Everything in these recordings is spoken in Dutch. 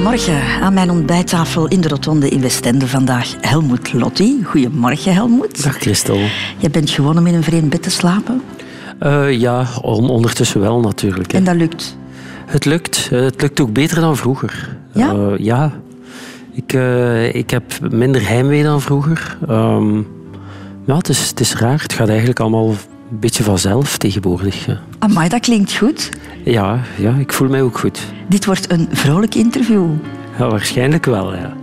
Goedemorgen. Aan mijn ontbijttafel in de Rotonde in Westende vandaag Helmoet Lotti. Goedemorgen, Helmoet. Dag Christel. Je bent gewoon om in een vreemd bed te slapen? Uh, ja, on ondertussen wel natuurlijk. Hè. En dat lukt? Het lukt. Uh, het lukt ook beter dan vroeger. Ja? Uh, ja. Ik, ik heb minder heimwee dan vroeger. Um, ja, het is, het is raar. Het gaat eigenlijk allemaal een beetje vanzelf tegenwoordig. Ja. Amai, dat klinkt goed. Ja, ja, ik voel mij ook goed. Dit wordt een vrolijk interview. Ja, waarschijnlijk wel, ja.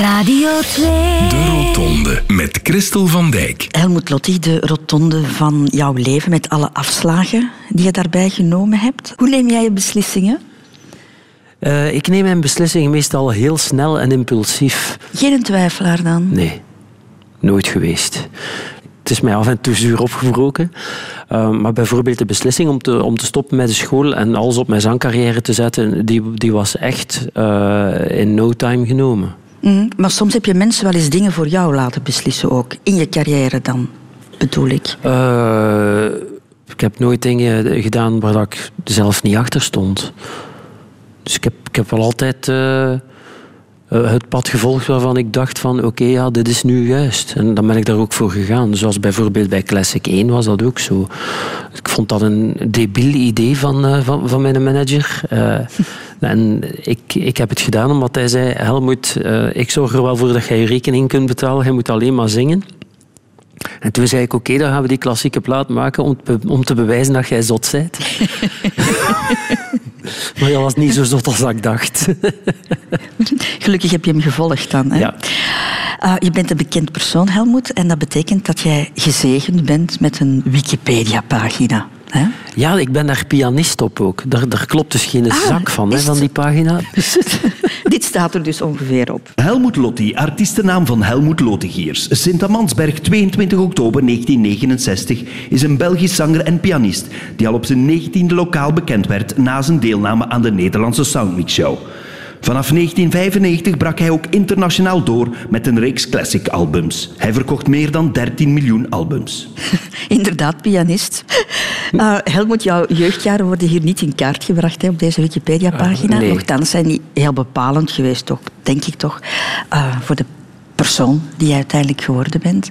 Radio 2. De Rotonde met Christel van Dijk. Helmoet Lotti, de rotonde van jouw leven met alle afslagen die je daarbij genomen hebt. Hoe neem jij je beslissingen? Uh, ik neem mijn beslissingen meestal heel snel en impulsief. Geen twijfelaar dan? Nee, nooit geweest. Het is mij af en toe zuur opgebroken. Uh, maar bijvoorbeeld de beslissing om te, om te stoppen met de school en alles op mijn zangcarrière te zetten, die, die was echt uh, in no time genomen. Mm, maar soms heb je mensen wel eens dingen voor jou laten beslissen ook. In je carrière dan, bedoel ik. Uh, ik heb nooit dingen gedaan waar ik zelf niet achter stond. Dus ik heb, ik heb wel altijd uh, het pad gevolgd waarvan ik dacht van oké, ja, dit is nu juist. En dan ben ik daar ook voor gegaan. Zoals bijvoorbeeld bij Classic 1 was dat ook zo. Ik vond dat een debiel idee van, uh, van, van mijn manager. Uh, en ik, ik heb het gedaan omdat hij zei, Helmoet, ik zorg er wel voor dat jij je rekening kunt betalen. Je moet alleen maar zingen. En toen zei ik, oké, dan gaan we die klassieke plaat maken om om te bewijzen dat jij zot bent. maar dat was niet zo zot als ik dacht. Gelukkig heb je hem gevolgd dan. Hè? Ja. Uh, je bent een bekend persoon, Helmoet, en dat betekent dat jij gezegend bent met een Wikipedia-pagina. Ja, ik ben daar pianist op ook. Daar, daar klopt dus geen ah, zak van, hè, van die pagina. Dit staat er dus ongeveer op. Helmoet Lotti, artiestennaam van Helmoet Lotigiers. Sint-Amansberg, 22 oktober 1969, is een Belgisch zanger en pianist die al op zijn 19e lokaal bekend werd na zijn deelname aan de Nederlandse Soundmix Show. Vanaf 1995 brak hij ook internationaal door met een reeks classic albums. Hij verkocht meer dan 13 miljoen albums. Inderdaad, pianist. Uh, Helmoet, jouw jeugdjaren worden hier niet in kaart gebracht hè, op deze Wikipedia-pagina. Uh, nee. Nochtans zijn die heel bepalend geweest, toch, denk ik toch, uh, voor de persoon die je uiteindelijk geworden bent.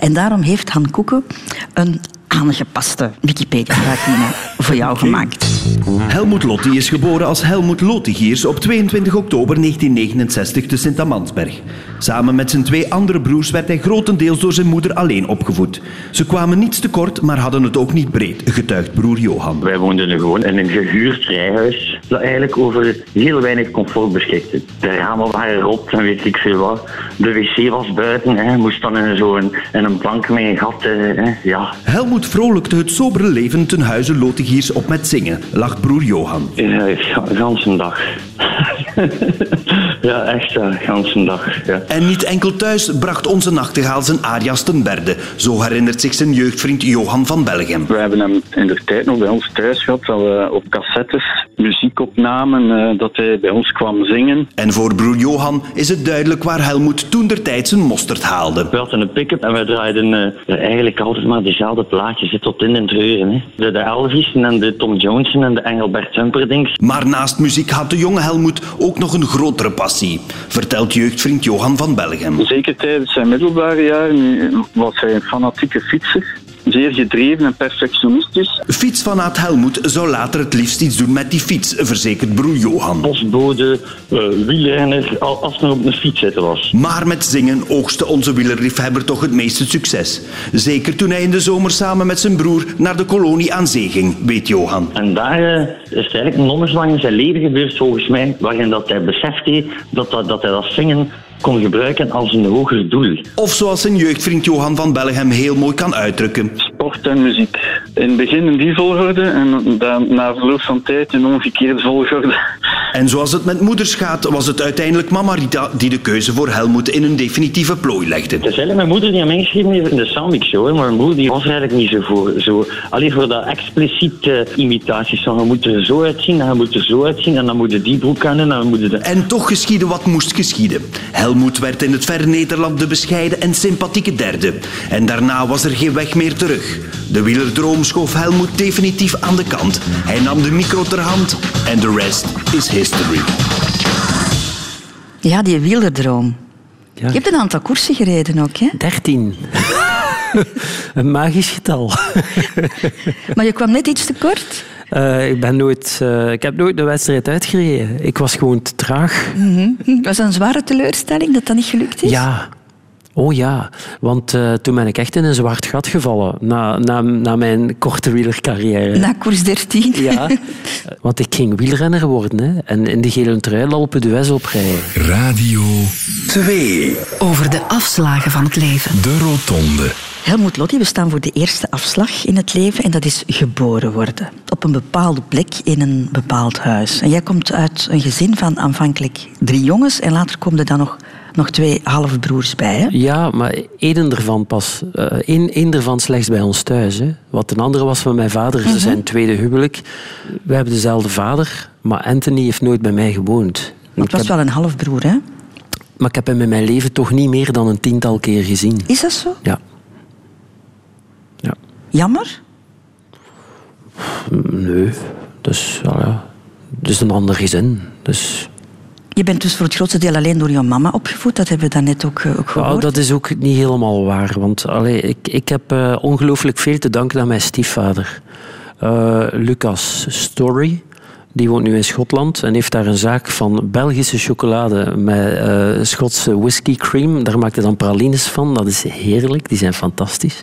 En daarom heeft Han Koeken een aangepaste Wikipedia-pagina voor jou gemaakt. Helmoet Lotti is geboren als Helmoet Lotigiers op 22 oktober 1969 te Sint-Amansberg. Samen met zijn twee andere broers werd hij grotendeels door zijn moeder alleen opgevoed. Ze kwamen niets tekort, maar hadden het ook niet breed, getuigt broer Johan. Wij woonden gewoon in een gehuurd rijhuis dat eigenlijk over heel weinig comfort beschikte. De ramen waren rot en weet ik veel wat. De wc was buiten, hè. moest dan in zo'n in een plank met een gat. Hè. Ja. Helmoet vrolijkte het sobere leven ten huize Lotigiers op met zingen, lacht broer Johan. Ja, ganse dag. ja, echt, ja, ganse dag. Ja. En niet enkel thuis bracht onze nachtegaal zijn arias ten berde. Zo herinnert zich zijn jeugdvriend Johan van Belgem. We hebben hem in de tijd nog bij ons thuis gehad, dat we op cassettes muziek opnamen, uh, dat hij bij ons kwam zingen. En voor broer Johan is het duidelijk waar Helmoet toen der tijd zijn mosterd haalde. We hadden een pick-up en we draaiden uh, eigenlijk altijd maar dezelfde plaatjes tot in en treuren. Hè. De, de Elvis en de Tom Jones en de Engelbert Humperdinck. Maar naast muziek had de jonge Helmoet ook nog een grotere passie, vertelt jeugdvriend Johan van Belgem. Zeker tijdens zijn middelbare jaren was hij een fanatieke fietser zeer gedreven en perfectionistisch. Fietsfanaat Helmoet zou later het liefst iets doen met die fiets, verzekert broer Johan. Postbode, uh, wielrenner, als men op een fiets zitten was. Maar met zingen oogste onze wielerliefhebber toch het meeste succes. Zeker toen hij in de zomer samen met zijn broer naar de kolonie aan zee ging, weet Johan. En daar uh, is eigenlijk een omslag in zijn leven gebeurd, volgens mij, waarin dat hij besefte dat, dat, dat hij dat zingen kon gebruiken als een hoger doel. Of zoals zijn jeugdvriend Johan van Bellegem heel mooi kan uitdrukken. Sport en muziek. In het begin in die volgorde en dan na verloop van tijd in omgekeerde volgorde. En zoals het met moeders gaat, was het uiteindelijk mama Rita die de keuze voor Helmoet in een definitieve plooi legde. Het is eigenlijk mijn moeder die aan mij geschreven heeft in de Soundmix Show. Maar mijn moeder die was er eigenlijk niet zo voor. Zo, alleen voor dat expliciete imitaties van we moeten er zo uitzien en we moeten er zo uitzien en dan moeten die broek aan en dan moeten de... En toch geschiedde wat moest geschieden. Helmoet werd in het verre Nederland de bescheiden en sympathieke derde. En daarna was er geen weg meer terug. De wielerdroom schoof Helmoet definitief aan de kant. Hij nam de micro ter hand en de rest is history. Ja, die wielerdroom. Ja. Je hebt een aantal koersen gereden ook, hè? 13. een magisch getal. Maar je kwam net iets te kort. Eh, ik, ben nooit, eh, ik heb nooit de wedstrijd uitgereden. Ik was gewoon te traag. Was dat een zware teleurstelling dat dat niet gelukt is? Ja. Oh ja, want eh, toen ben ik echt in een zwart gat gevallen na, na, na mijn korte wielercarrière. Na koers 13. Ja, want ik ging wielrenner worden hè, en in de gele trui Alpe d'Huez oprijden. Radio 2. Over de afslagen van het leven. De Rotonde. Helmoet Lotti, we staan voor de eerste afslag in het leven en dat is geboren worden. Op een bepaalde plek in een bepaald huis. En jij komt uit een gezin van aanvankelijk drie jongens en later komen er dan nog, nog twee halfbroers bij. Hè? Ja, maar één ervan pas. eh, één, één ervan slechts bij ons thuis. Hè. Wat een andere was van mijn vader, Mhm. zijn tweede huwelijk. We hebben dezelfde vader, maar Anthony heeft nooit bij mij gewoond. Maar het was heb, wel een halfbroer, hè? maar ik heb hem in mijn leven toch niet meer dan een tiental keer gezien. Is dat zo? Ja. Ja. Jammer? Nee, dus ja, is een ander gezin. Dus, Je bent dus voor het grootste deel alleen door jouw mama opgevoed. Dat hebben we daarnet ook, eh, ook gehoord. dat is ook niet helemaal waar. Want allee, ik, ik heb eh, ongelooflijk veel te danken aan mijn stiefvader. Eh, Lucas Story. Die woont nu in Schotland en heeft daar een zaak van Belgische chocolade met eh, Schotse whisky cream. Daar maakt hij dan pralines van. Dat is heerlijk, die zijn fantastisch.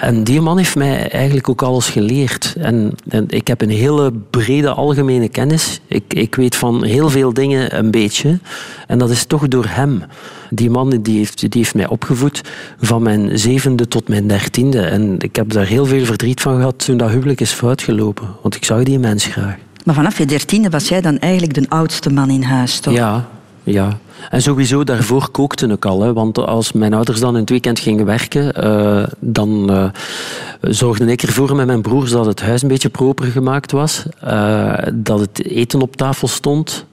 En die man heeft mij eigenlijk ook alles geleerd. En, en ik heb een hele brede algemene kennis. Ik, ik weet van heel veel dingen een beetje. En dat is toch door hem. Die man die heeft, die heeft mij opgevoed van mijn zevende tot mijn dertiende. En ik heb daar heel veel verdriet van gehad toen dat huwelijk is foutgelopen. Want ik zag die mens graag. Maar vanaf je dertiende was jij dan eigenlijk de oudste man in huis, toch? Ja, ja. En sowieso daarvoor kookte ik al. Hè, want als mijn ouders dan in het weekend gingen werken, eh, dan eh, zorgde ik ervoor met mijn broers dat het huis een beetje proper gemaakt was. eh, dat het eten op tafel stond.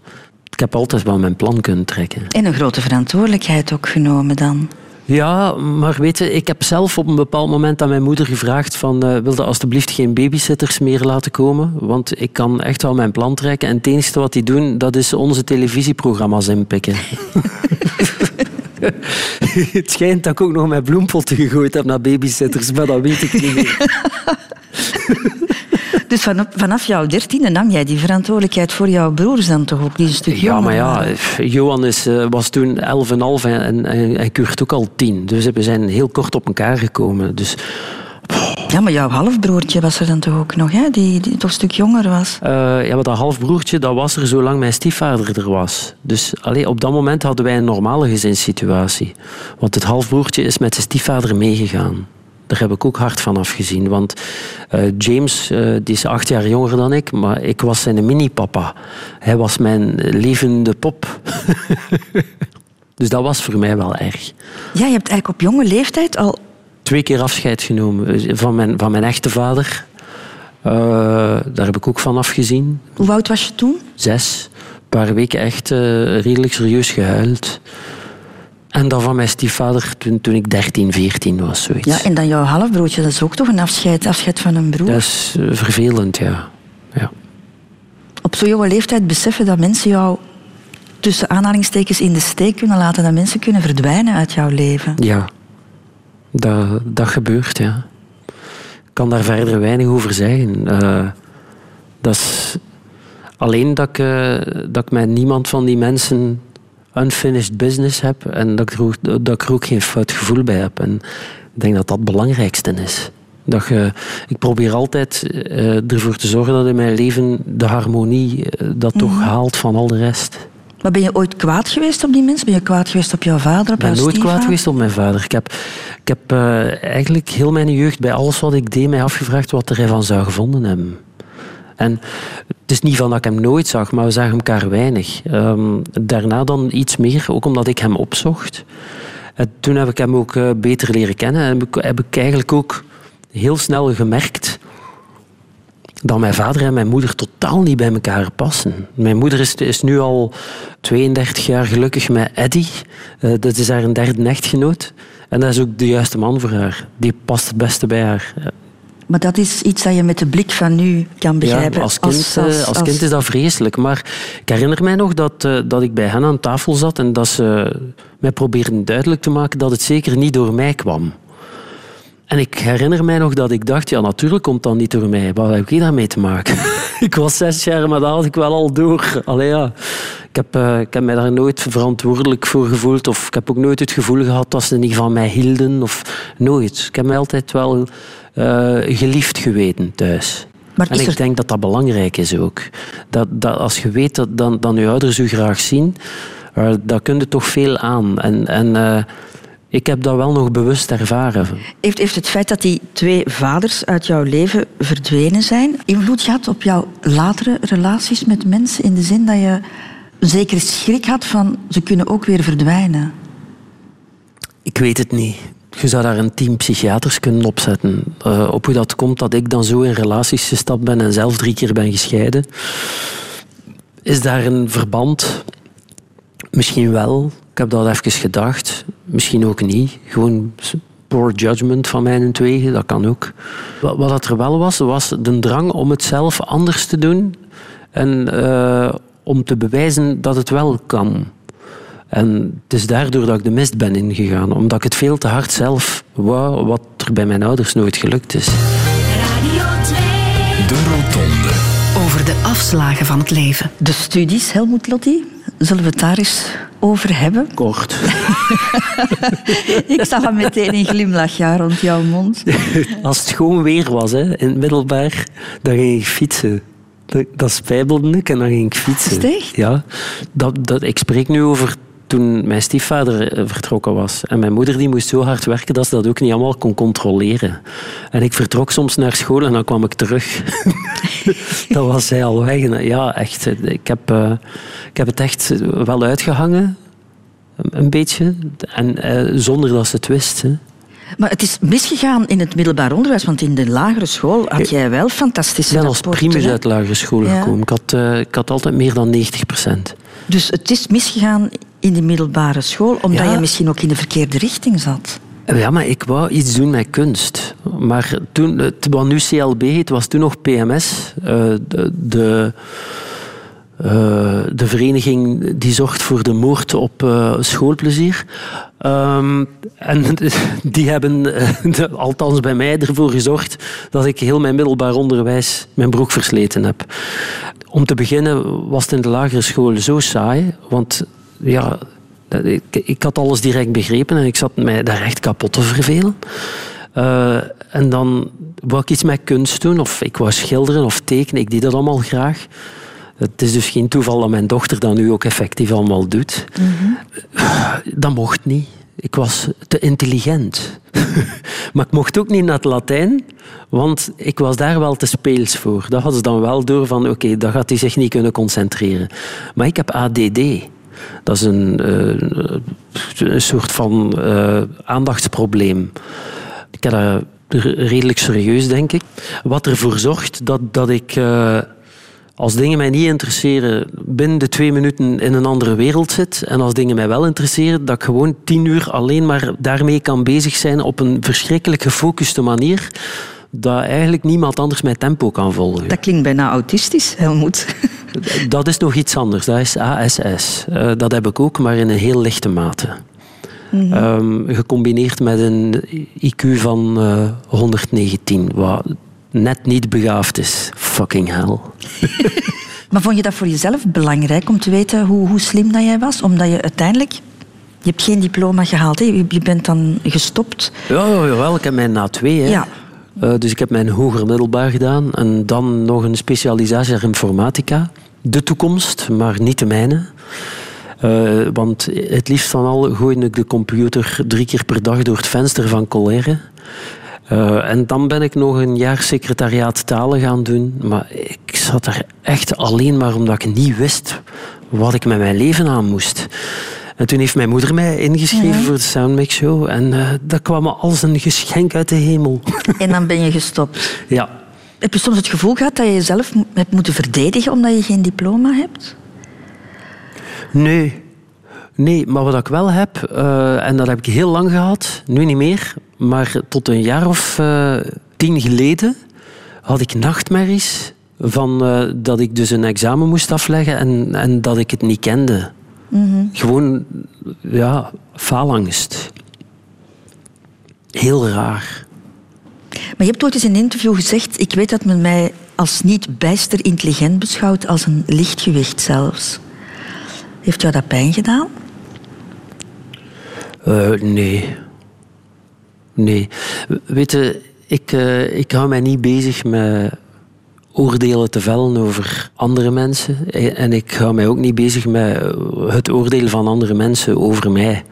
Ik heb altijd wel mijn plan kunnen trekken. En een grote verantwoordelijkheid ook genomen dan. Ja, maar weet je, ik heb zelf op een bepaald moment aan mijn moeder gevraagd van eh wilde alstublieft geen babysitters meer laten komen, want ik kan echt wel mijn plan trekken en het enige wat die doen, dat is onze televisieprogramma's inpikken. het schijnt dat ik ook nog mijn bloempotten gegooid heb naar babysitters, maar dat weet ik niet meer. Dus vanaf, vanaf jouw dertiende nam jij die verantwoordelijkheid voor jouw broers dan toch ook, die een stuk Ja, maar ja, waren. Johan is, eh, was toen 11,5 en, en, en, en Kurt ook al 10. Dus we zijn heel kort op elkaar gekomen. Dus Ja, maar jouw halfbroertje was er dan toch ook nog, hè? Die, die toch een stuk jonger was. Eh, ja, maar dat halfbroertje dat was er zolang mijn stiefvader er was. Dus allee, op dat moment hadden wij een normale gezinssituatie. Want het halfbroertje is met zijn stiefvader meegegaan. Daar heb ik ook hard van afgezien. Want eh, James eh, die is acht jaar jonger dan ik, maar ik was zijn mini-papa. Hij was mijn levende pop. dus dat was voor mij wel erg. Ja, je hebt eigenlijk op jonge leeftijd al... Twee keer afscheid genomen eh, van mijn, van mijn echte vader. Daar heb ik ook van afgezien. Hoe oud was je toen? zes, een paar weken echt redelijk serieus gehuild. En dan van mijn stiefvader toen, toen ik 13, 14 was, zoiets. Ja, en dan jouw halfbroertje, dat is ook toch een afscheid, afscheid van een broer. Dat is eh, vervelend, ja. ja. Op zo'n jonge leeftijd beseffen dat mensen jou tussen aanhalingstekens in de steek kunnen laten, dat mensen kunnen verdwijnen uit jouw leven. Ja, dat, dat gebeurt, ja. Ik kan daar verder weinig over zeggen. Eh, dat is alleen dat ik, eh, dat ik met niemand van die mensen unfinished business heb en dat ik, er ook, dat ik er ook geen fout gevoel bij heb. En ik denk dat dat het belangrijkste is. Dat je, ik probeer altijd eh, ervoor te zorgen dat in mijn leven de harmonie eh, dat toch haalt van al de rest. Maar ben je ooit kwaad geweest op die mensen? Ben je kwaad geweest op jouw vader, op Ik ben nooit kwaad geweest op mijn vader. Ik heb, ik heb eh, eigenlijk heel mijn jeugd bij alles wat ik deed mij afgevraagd wat er hij van zou gevonden hebben. En het is niet van dat ik hem nooit zag, maar we zagen elkaar weinig. Ehm, daarna dan iets meer, ook omdat ik hem opzocht. En toen heb ik hem ook eh, beter leren kennen. En heb ik, eigenlijk ook heel snel gemerkt dat mijn vader en mijn moeder totaal niet bij elkaar passen. Mijn moeder is, nu al 32 jaar gelukkig met Eddie. Eh, dat is haar een derde echtgenoot. En dat is ook de juiste man voor haar. Die past het beste bij haar. Eh, Maar dat is iets dat je met de blik van nu kan begrijpen. Ja, als, kind, als, als, kind is dat vreselijk. Maar ik herinner mij nog dat, dat ik bij hen aan tafel zat en dat ze mij probeerden duidelijk te maken dat het zeker niet door mij kwam. En ik herinner mij nog dat ik dacht, ja, natuurlijk komt dat niet door mij. Wat heb ik daarmee te maken? ik was zes jaar, maar dat had ik wel al door. Allee, ja. ik, heb, uh, ik heb mij daar nooit verantwoordelijk voor gevoeld. Of ik heb ook nooit het gevoel gehad dat ze niet van mij hielden. Of nooit. Ik heb mij altijd wel uh, geliefd geweten thuis. Maar en ik denk dat dat belangrijk is ook. Dat, dat als je weet dat dan, dan je ouders u graag zien, uh, daar kun je toch veel aan. En... en ik heb dat wel nog bewust ervaren. Heeft, heeft het feit dat die twee vaders uit jouw leven verdwenen zijn invloed gehad op jouw latere relaties met mensen? In de zin dat je een zekere schrik had van ze kunnen ook weer verdwijnen? Ik weet het niet. Je zou daar een team psychiaters kunnen opzetten. Uh, op hoe dat komt dat ik dan zo in relaties gestapt ben en zelf drie keer ben gescheiden. Is daar een verband? Misschien wel. Ik heb dat even gedacht. Misschien ook niet. Gewoon poor judgment van mijn tweeën, dat kan ook. Wat, wat er wel was, was de drang om het zelf anders te doen en uh, om te bewijzen dat het wel kan. En het is daardoor dat ik de mist ben ingegaan, omdat ik het veel te hard zelf wou, wat er bij mijn ouders nooit gelukt is. Radio 2. De Rotonde. Over de afslagen van het leven. De studies, Helmoet Lotti, zullen we het daar eens over hebben? Kort. ik zag al meteen een glimlachje rond jouw mond. Als het gewoon weer was, hè, in het middelbaar, dan ging ik fietsen. Dat spijbelde ik en dan ging ik fietsen. Is Ja. Dat, dat, ik spreek nu over toen mijn stiefvader eh, vertrokken was. En mijn moeder die moest zo hard werken dat ze dat ook niet allemaal kon controleren. En ik vertrok soms naar school en dan kwam ik terug. dan was zij al weg. Ja, echt. Ik heb, uh, ik heb het echt wel uitgehangen. Een beetje. En uh, zonder dat ze het wist. Hè. Maar het is misgegaan in het middelbaar onderwijs, want in de lagere school had jij wel fantastische Ik ben als primus uit de lagere school gekomen. Ik had, uh, ik had altijd meer dan 90 procent. Dus het is misgegaan in de middelbare school, omdat ja. je misschien ook in de verkeerde richting zat. Ja, maar ik wou iets doen met kunst. Maar toen, wat nu CLB heet, was toen nog PMS. Uh, de, de, uh, de, vereniging die zorgt voor de moord op uh, schoolplezier. Um, en die hebben, de, althans bij mij, ervoor gezorgd dat ik heel mijn middelbaar onderwijs mijn broek versleten heb. Om te beginnen was het in de lagere school zo saai, want ja, ik, ik, had alles direct begrepen en ik zat mij daar echt kapot te vervelen. Uh, en dan wou ik iets met kunst doen, of ik wou schilderen of tekenen. Ik deed dat allemaal graag. Het is dus geen toeval dat mijn dochter dat nu ook effectief allemaal doet. Mm -hmm. Dat mocht niet. Ik was te intelligent. maar ik mocht ook niet naar het Latijn, want ik was daar wel te speels voor. Dat hadden ze dan wel door van, oké, okay, daar gaat hij zich niet kunnen concentreren. Maar ik heb ADD. Dat is een, een soort van uh, aandachtsprobleem. Ik heb dat redelijk serieus, denk ik. Wat ervoor zorgt dat, dat ik... Uh, als dingen mij niet interesseren, binnen twee minuten in een andere wereld zit. En als dingen mij wel interesseren, dat ik gewoon tien uur alleen maar daarmee kan bezig zijn op een verschrikkelijk gefocuste manier. Dat eigenlijk niemand anders mijn tempo kan volgen. Dat klinkt bijna autistisch, Helmoet. Dat is nog iets anders. Dat is ASS. Uh, dat heb ik ook, maar in een heel lichte mate. Mm -hmm. um, gecombineerd met een IQ van uh, 119, wat net niet begaafd is. Fucking hell. maar vond je dat voor jezelf belangrijk om te weten hoe, hoe slim dat jij was? Omdat je uiteindelijk je hebt geen diploma gehaald, hè? je bent dan gestopt. Ja, jawel, ik heb mijn na twee. Hè. Ja. Uh, dus ik heb mijn hoger middelbaar gedaan en dan nog een specialisatie in informatica. De toekomst, maar niet de mijne. Uh, want het liefst van al gooide ik de computer drie keer per dag door het venster van colère. Uh, en dan ben ik nog een jaar secretariaat talen gaan doen. Maar ik zat er echt alleen maar omdat ik niet wist wat ik met mijn leven aan moest. En toen heeft mijn moeder mij ingeschreven ja. voor de Soundmix Show. En uh, dat kwam als een geschenk uit de hemel. En dan ben je gestopt? Ja. Heb je soms het gevoel gehad dat je jezelf hebt moeten verdedigen omdat je geen diploma hebt? Nee. Nee, maar wat ik wel heb, uh, en dat heb ik heel lang gehad, nu niet meer, maar tot een jaar of uh, tien geleden had ik nachtmerries van uh, dat ik dus een examen moest afleggen en, en dat ik het niet kende. Mm Gewoon, ja, faalangst. Heel raar. Maar je hebt ooit eens in een interview gezegd: Ik weet dat men mij als niet bijster intelligent beschouwt, als een lichtgewicht zelfs. Heeft jou dat pijn gedaan? Uh, nee. Nee. Weet je, ik, uh, ik hou mij niet bezig met oordelen te vellen over andere mensen. En ik hou mij ook niet bezig met het oordelen van andere mensen over mij.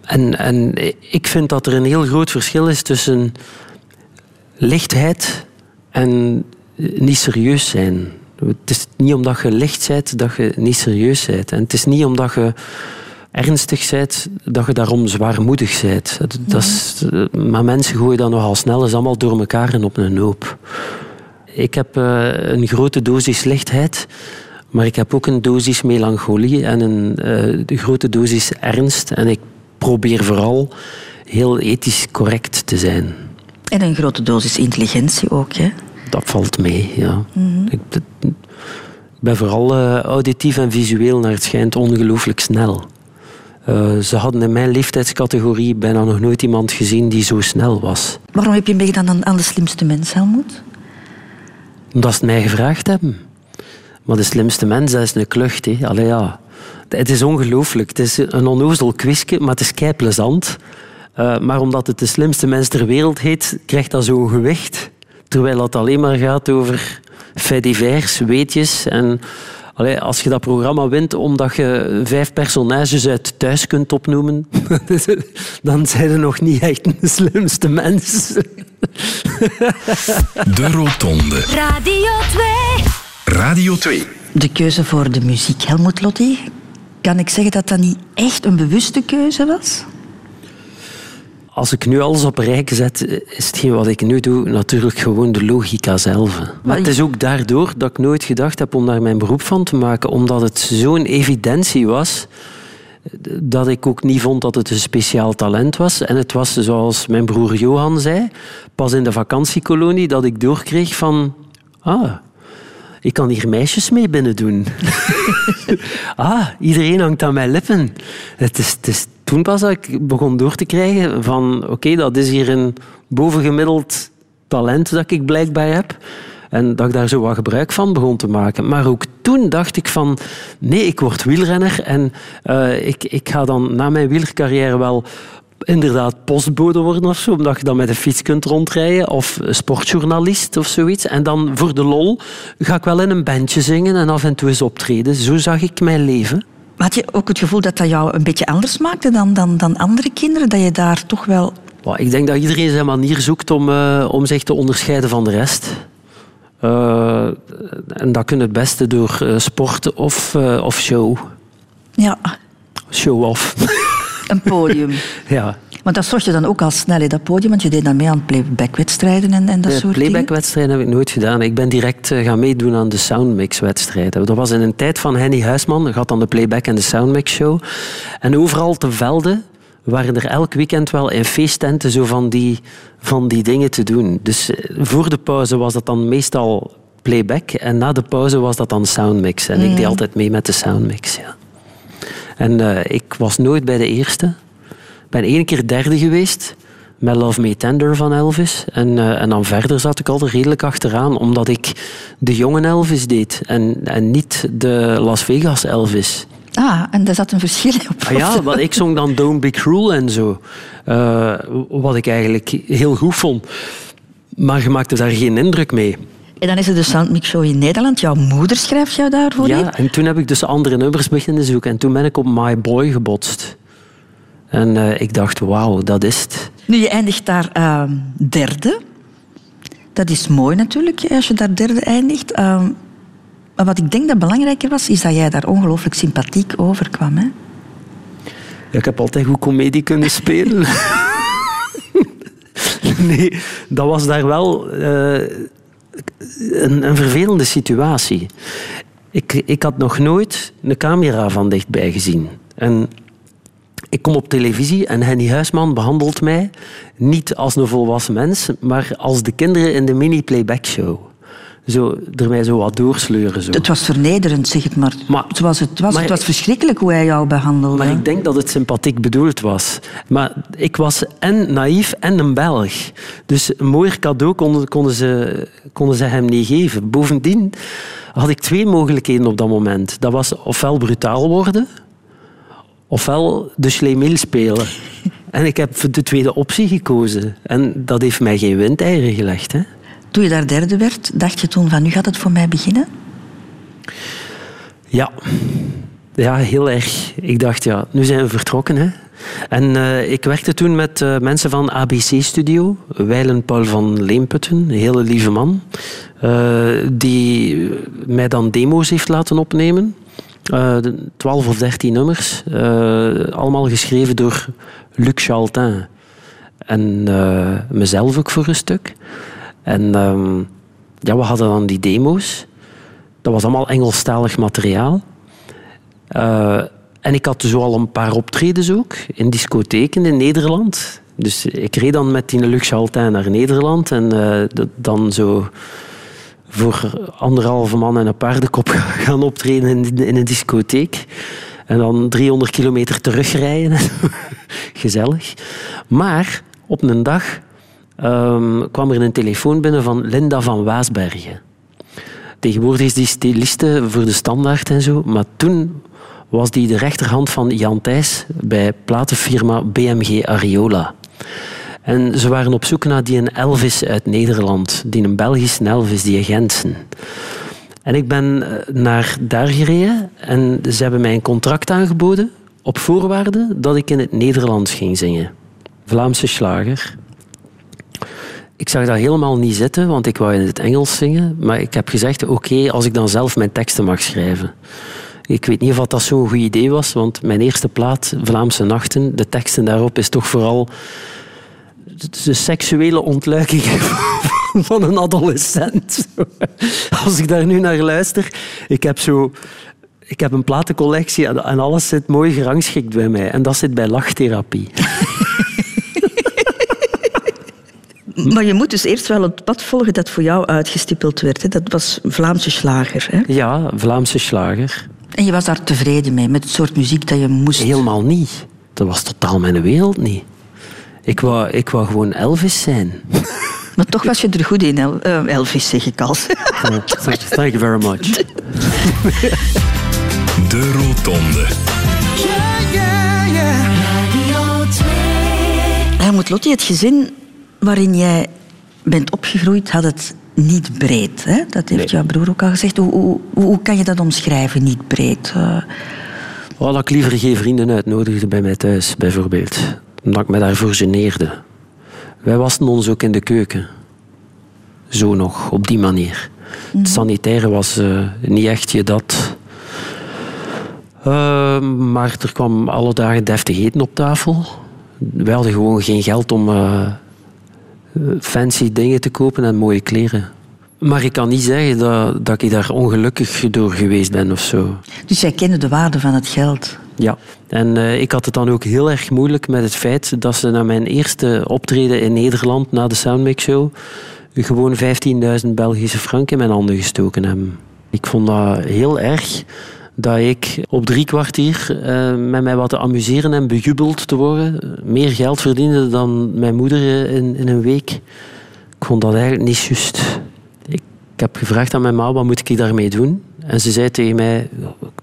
En, en ik vind dat er een heel groot verschil is tussen lichtheid en niet serieus zijn. Het is niet omdat je licht bent dat je niet serieus bent. En het is niet omdat je ernstig bent dat je daarom zwaarmoedig bent. Dat, is, maar mensen gooien dat nogal snel eens allemaal door elkaar en op een hoop. Ik heb uh, een grote dosis lichtheid, maar ik heb ook een dosis melancholie en een uh, grote dosis ernst. En ik probeer vooral heel ethisch correct te zijn. En een grote dosis intelligentie ook, hè? Dat valt mee, ja. Mm ik, ik, ben vooral uh, auditief en visueel naar het schijnt ongelooflijk snel. Uh, ze hadden in mijn leeftijdscategorie bijna nog nooit iemand gezien die zo snel was. Waarom heb je meegedaan aan, aan de slimste mens, Helmoet? Omdat ze het mij gevraagd hebben. Maar de slimste mens, is een klucht. Hè. Allee, ja. Het is ongelooflijk. Het is een onnozel quizje, maar het is kei plezant. Uh, maar omdat het de slimste mens ter wereld heet, krijgt dat zo'n gewicht. Terwijl het alleen maar gaat over faits divers, weetjes. En allee, als je dat programma wint omdat je vijf personages uit thuis kunt opnoemen, dan zijn er nog niet echt de slimste mens. De Rotonde. Radio 2. Radio 2. De keuze voor de muziek, Helmut Lotti. Kan ik zeggen dat dat niet echt een bewuste keuze was? Als ik nu alles op rij zet, is hetgeen wat ik nu doe natuurlijk gewoon de logica zelf. Maar het is ook daardoor dat ik nooit gedacht heb om daar mijn beroep van te maken, omdat het zo'n evidentie was dat ik ook niet vond dat het een speciaal talent was. En het was, zoals mijn broer Johan zei, pas in de vakantiekolonie dat ik doorkreeg van... Ah, ik kan hier meisjes mee binnen doen. ah, iedereen hangt aan mijn lippen. Het is, het is toen pas dat ik begon door te krijgen van oké, dat is hier een bovengemiddeld talent dat ik blijkbaar heb. En dat ik daar zo wat gebruik van begon te maken. Maar ook toen dacht ik van, nee, ik word wielrenner en uh, ik, ik ga dan na mijn wielercarrière wel inderdaad postbode worden of zo, omdat je dan met een fiets kunt rondrijden, of sportjournalist of zoiets. En dan voor de lol ga ik wel in een bandje zingen en af en toe eens optreden. Zo zag ik mijn leven. Had je ook het gevoel dat dat jou een beetje anders maakte dan, dan, dan andere kinderen? Dat je daar toch wel... Ik denk dat iedereen zijn manier zoekt om, uh, om zich te onderscheiden van de rest. Uh, en dat kun je het beste door uh, sport of, of show. Ja. Show off. Een podium. ja. Maar dat zorg je dan ook al snel, in dat podium, want je deed dan mee aan playbackwedstrijden en, en dat de soort dingen? Playbackwedstrijden heb ik nooit gedaan. Ik ben direct gaan meedoen aan de soundmix-wedstrijden. Dat was in een tijd van Henny Huisman. Dat had dan de playback en de soundmix-show. En overal te velden waren er elk weekend wel in feesttenten zo van die, van die dingen te doen. Dus voor de pauze was dat dan meestal playback en na de pauze was dat dan soundmix. En ik deed altijd mee met de soundmix, ja. En uh, ik was nooit bij de eerste. Ik ben één keer derde geweest met Love Me Tender van Elvis. En, uh, en dan verder zat ik al redelijk achteraan, omdat ik de jonge Elvis deed en, en niet de Las Vegas Elvis. Ah, en daar zat een verschil op. Ah, ja, want ik zong dan Don't Be Cruel en zo. Uh, wat ik eigenlijk heel goed vond. Maar je maakte daar geen indruk mee. En dan is er de Soundmix Show in Nederland. Jouw moeder schrijft jou daarvoor ja, in? en toen heb ik dus andere nummers beginnen zoeken. En toen ben ik op My Boy gebotst. En uh, ik dacht, wauw, dat is het. Nu, je eindigt daar uh, derde. Dat is mooi natuurlijk, als je daar derde eindigt. Maar wat ik denk dat belangrijker was, is dat jij daar ongelooflijk sympathiek overkwam. Hè? Ja, ik heb altijd goed comedie kunnen spelen. nee, dat was daar wel uh, een, een, vervelende situatie. Ik, ik had nog nooit een camera van dichtbij gezien. En ik kom op televisie en Henny Huisman behandelt mij niet als een volwassen mens, maar als de kinderen in de mini-playback show. Zo, er mij zo wat doorsleuren. Zo. Het was vernederend, zeg het maar. Maar- het was. maar- het was verschrikkelijk hoe hij jou behandelde. Maar ik denk dat het sympathiek bedoeld was. Maar ik was en naïef en een Belg. Dus een mooier cadeau konden, konden, ze, konden ze hem niet geven. Bovendien had ik twee mogelijkheden op dat moment. Dat was ofwel brutaal worden, ofwel de Schlemil spelen. En ik heb de tweede optie gekozen. En dat heeft mij geen windeieren gelegd. Hè. Toen je daar derde werd, dacht je toen van nu gaat het voor mij beginnen? Ja. Ja, heel erg. Ik dacht, ja, nu zijn we vertrokken. Hè. En eh, ik werkte toen met eh, mensen van ABC Studio. Weilen Paul van Leemputten, een hele lieve man. eh, die mij dan demo's heeft laten opnemen. 12 of 13 nummers. allemaal geschreven door Luc Chaltin. En mezelf ook voor een stuk. En ehm, ja, we hadden dan die demo's. Dat was allemaal Engelstalig materiaal. Eh, en ik had zo al een paar optredens ook in discotheken in Nederland. Dus ik reed dan met die Luxe Altin naar Nederland en eh, dan zo voor anderhalve man en een paardenkop gaan optreden in, in een discotheek. En dan 300 kilometer terugrijden. Gezellig. Maar op een dag ehm, kwam er een telefoon binnen van Linda van Waasbergen. Tegenwoordig is die styliste voor de standaard en zo. Maar toen was die de rechterhand van Jan Thijs bij platenfirma BMG Ariola. En ze waren op zoek naar die een Elvis uit Nederland. Die een Belgische Elvis, die Gentsen. En ik ben eh, naar daar gereden en ze hebben mij een contract aangeboden op voorwaarde dat ik in het Nederlands ging zingen. Vlaamse slager. Ik zag dat helemaal niet zitten, want ik wou in het Engels zingen. Maar ik heb gezegd, oké, als ik dan zelf mijn teksten mag schrijven. Ik weet niet of dat zo'n goed idee was, want mijn eerste plaat, Vlaamse Nachten, de teksten daarop is toch vooral de seksuele ontluiking van een adolescent. Als ik daar nu naar luister, ik heb zo... Ik heb een platencollectie en en alles zit mooi gerangschikt bij mij. En dat zit bij lachtherapie. Maar je moet dus eerst wel het pad volgen dat voor jou uitgestippeld werd. Hè? Dat was Vlaamse slager. Hè? Ja, Vlaamse slager. En je was daar tevreden mee, met het soort muziek dat je moest. Helemaal niet. Dat was totaal mijn wereld niet. Ik wou, ik wou gewoon Elvis zijn. Maar toch was je er goed in, El- eh, Elvis, zeg ik al. Thank, thank you very much. De Rotonde. Helmut Lotti, het gezin waarin jij bent opgegroeid, had het niet breed. Hè? Dat heeft jouw broer ook al gezegd. Hoe, hoe, hoe kan je dat omschrijven, niet breed? Oh, dat ik liever geen vrienden uitnodigde bij mij thuis, bijvoorbeeld. Omdat ik me daarvoor geneerde. Wij wasten ons ook in de keuken. Zo nog, op die manier. Het sanitaire was eh, niet echt je dat. Eh, maar er kwam alle dagen deftig eten op tafel. Wij hadden gewoon geen geld om eh, fancy dingen te kopen en mooie kleren. Maar ik kan niet zeggen dat, dat ik daar ongelukkig door geweest ben of zo. dus jij kende de waarde van het geld. Ja, en eh, ik had het dan ook heel erg moeilijk met het feit dat ze na mijn eerste optreden in Nederland, na de Soundmix Show, gewoon 15.000 Belgische frank in mijn handen gestoken hebben. Ik vond dat heel erg dat ik op drie kwartier eh, met mij wat te amuseren en bejubeld te worden, meer geld verdiende dan mijn moeder eh, in, in een week. Ik vond dat eigenlijk niet juist. Ik, ik heb gevraagd aan mijn ma, wat moet ik daarmee doen? En ze zei tegen mij,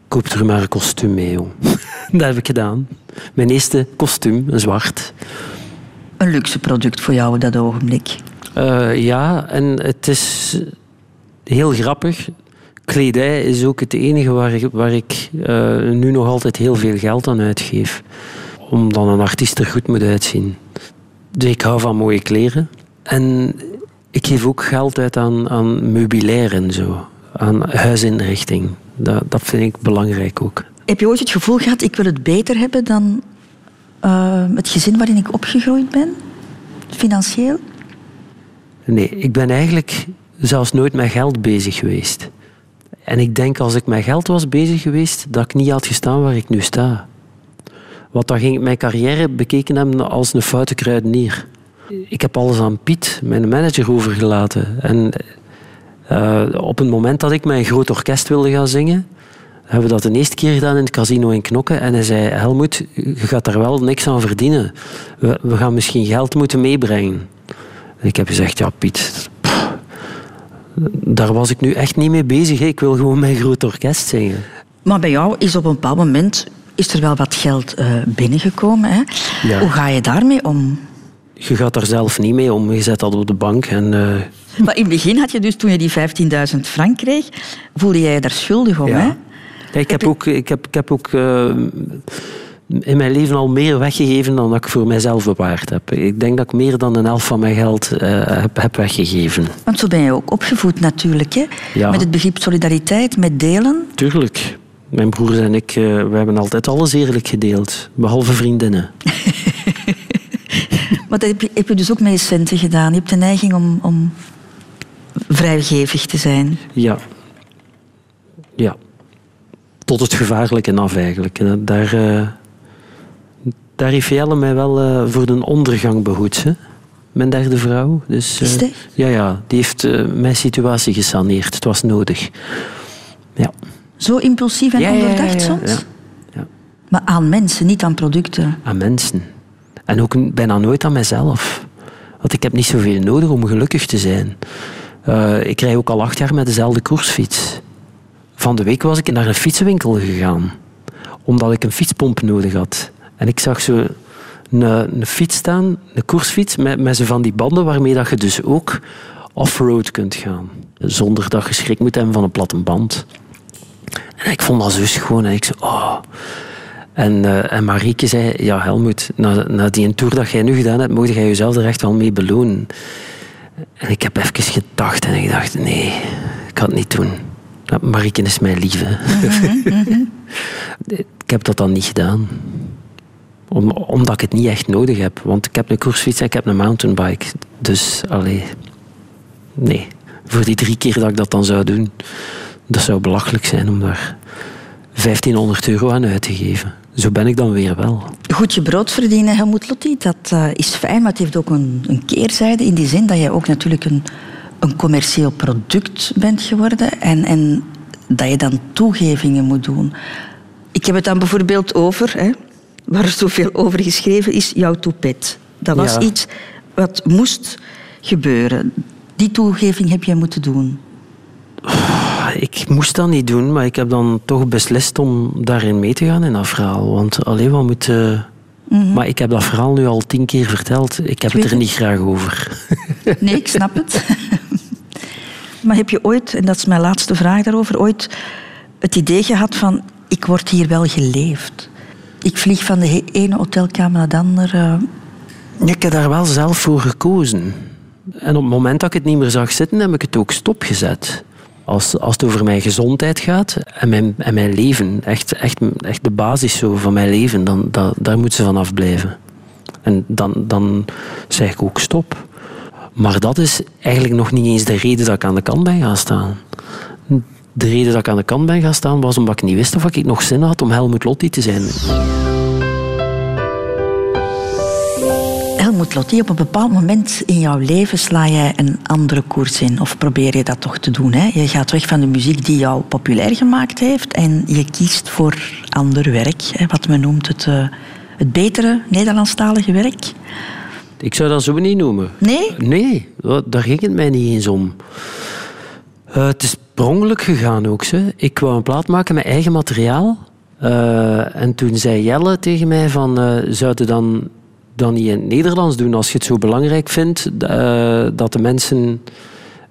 koop er maar een kostuum mee, jong. dat heb ik gedaan. Mijn eerste kostuum, een zwart. Een luxe product voor jou op dat ogenblik. Eh, ja, en het is heel grappig. Kledij is ook het enige waar ik, waar ik eh, nu nog altijd heel veel geld aan uitgeef. Omdat een artiest er goed moet uitzien. Dus ik hou van mooie kleren. En ik geef ook geld uit aan, aan meubilair en zo. Aan huisinrichting. Dat, dat vind ik belangrijk ook. Heb je ooit het gevoel gehad, ik wil het beter hebben dan eh, het gezin waarin ik opgegroeid ben? Financieel? Nee, ik ben eigenlijk zelfs nooit met geld bezig geweest. En ik denk als ik met geld was bezig geweest, dat ik niet had gestaan waar ik nu sta. Wat dan ging mijn carrière bekeken hebben als een foute kruidenier. Ik heb alles aan Piet, mijn manager, overgelaten. En uh, op het moment dat ik een groot orkest wilde gaan zingen, hebben we dat de eerste keer gedaan in het casino in Knokken. En hij zei, Helmoet, je gaat daar wel niks aan verdienen. We, we gaan misschien geld moeten meebrengen. En ik heb gezegd, ja Piet, daar was ik nu echt niet mee bezig. Ik wil gewoon mijn groot orkest zingen. Maar bij jou is op een bepaald moment is er wel wat geld uh, binnengekomen. Hè? Ja. Hoe ga je daarmee om? Je gaat daar zelf niet mee om. Je zet dat op de bank. En, uh... Maar in het begin had je dus, toen je die 15.000 frank kreeg, voelde jij je daar schuldig om, ja. hè? ik, heb ook, ik heb, ik heb ook uh, in mijn leven al meer weggegeven dan dat ik voor mijzelf bewaard heb. Ik denk dat ik meer dan een helft van mijn geld uh, heb, heb, weggegeven. Want zo ben je ook opgevoed natuurlijk, hè? Ja. Met het begrip solidariteit, met delen. Tuurlijk. Mijn broers en ik, uh, we hebben altijd alles eerlijk gedeeld. Behalve vriendinnen. maar dat heb je, heb je dus ook met je centen gedaan. Je hebt de neiging om, om vrijgevig te zijn. Ja. Ja. Tot het gevaarlijke af eigenlijk. Daar, uh, daar heeft Jelle mij wel uh, voor de ondergang behoed. Hè? Mijn derde vrouw. Dus, Is dat? Ja, ja, die heeft mijn situatie gesaneerd. Het was nodig. Ja. Zo impulsief en ja, ondoordacht ja, soms? Maar aan mensen, niet aan producten. Aan mensen. En ook bijna nooit aan mezelf. Want ik heb niet zoveel nodig om gelukkig te zijn. Uh, ik rij ook al acht jaar met dezelfde koersfiets. Van de week was ik naar een fietsenwinkel gegaan. Omdat ik een fietspomp nodig had. En ik zag zo een, een fiets staan, een koersfiets, met, met zo van die banden waarmee dat je dus ook off-road kunt gaan. Zonder dat je schrik moet hebben van een platte band. En ik vond dat zo schoon. En ik zei, oh. En, uh, en Marieke zei, ja Helmoet, na, na die tour dat jij nu gedaan hebt, mocht jij jezelf er echt wel mee belonen. En ik heb even gedacht en ik dacht, nee, ik kan het niet doen. Marieke is mijn lieve. Mm -hmm. ik heb dat dan niet gedaan. Om, omdat ik het niet echt nodig heb. Want ik heb een koersfiets en ik heb een mountainbike. Dus, allee, nee. Voor die drie keer dat ik dat dan zou doen, dat zou belachelijk zijn om daar 1500 euro aan uit te geven. Zo ben ik dan weer wel. Goed je brood verdienen, Helmoet Lotti, dat uh, is fijn, maar het heeft ook een, een, keerzijde. In die zin dat je ook natuurlijk een, een commercieel product bent geworden en, en dat je dan toegevingen moet doen. Ik heb het dan bijvoorbeeld over, hè, waar er zoveel over geschreven is, jouw toepet. Dat was Ja. iets wat moest gebeuren. Die toegeving heb jij moeten doen. Ik moest dat niet doen, maar ik heb dan toch beslist om daarin mee te gaan in dat verhaal. Want alleen wat moet. eh, Maar ik heb dat verhaal nu al tien keer verteld. Ik heb het er niet graag over. Nee, ik snap het. maar heb je ooit, en dat is mijn laatste vraag daarover, ooit het idee gehad van ik word hier wel geleefd? Ik vlieg van de ene hotelkamer naar de andere. Ik heb daar wel zelf voor gekozen. En op het moment dat ik het niet meer zag zitten, heb ik het ook stopgezet. Als, als het over mijn gezondheid gaat en mijn, en mijn leven, echt, echt, echt de basis zo van mijn leven, dan, daar moet ze van afblijven. En dan, dan zeg ik ook stop. Maar dat is eigenlijk nog niet eens de reden dat ik aan de kant ben gaan staan. De reden dat ik aan de kant ben gaan staan was omdat ik niet wist of ik nog zin had om Helmut Lotti te zijn. Helmoet Lotti, op een bepaald moment in jouw leven sla jij een andere koers in. Of probeer je dat toch te doen. Hè? Je gaat weg van de muziek die jou populair gemaakt heeft en je kiest voor ander werk. Hè? Wat men noemt het, eh, het betere Nederlandstalige werk. Ik zou dat zo niet noemen. Nee? Nee, daar ging het mij niet eens om. Eh, het is per ongeluk gegaan ook. Ze. Ik wou een plaat maken met eigen materiaal. Eh, en toen zei Jelle tegen mij van... eh zou je dan, dan niet in het Nederlands doen als je het zo belangrijk vindt eh, dat de mensen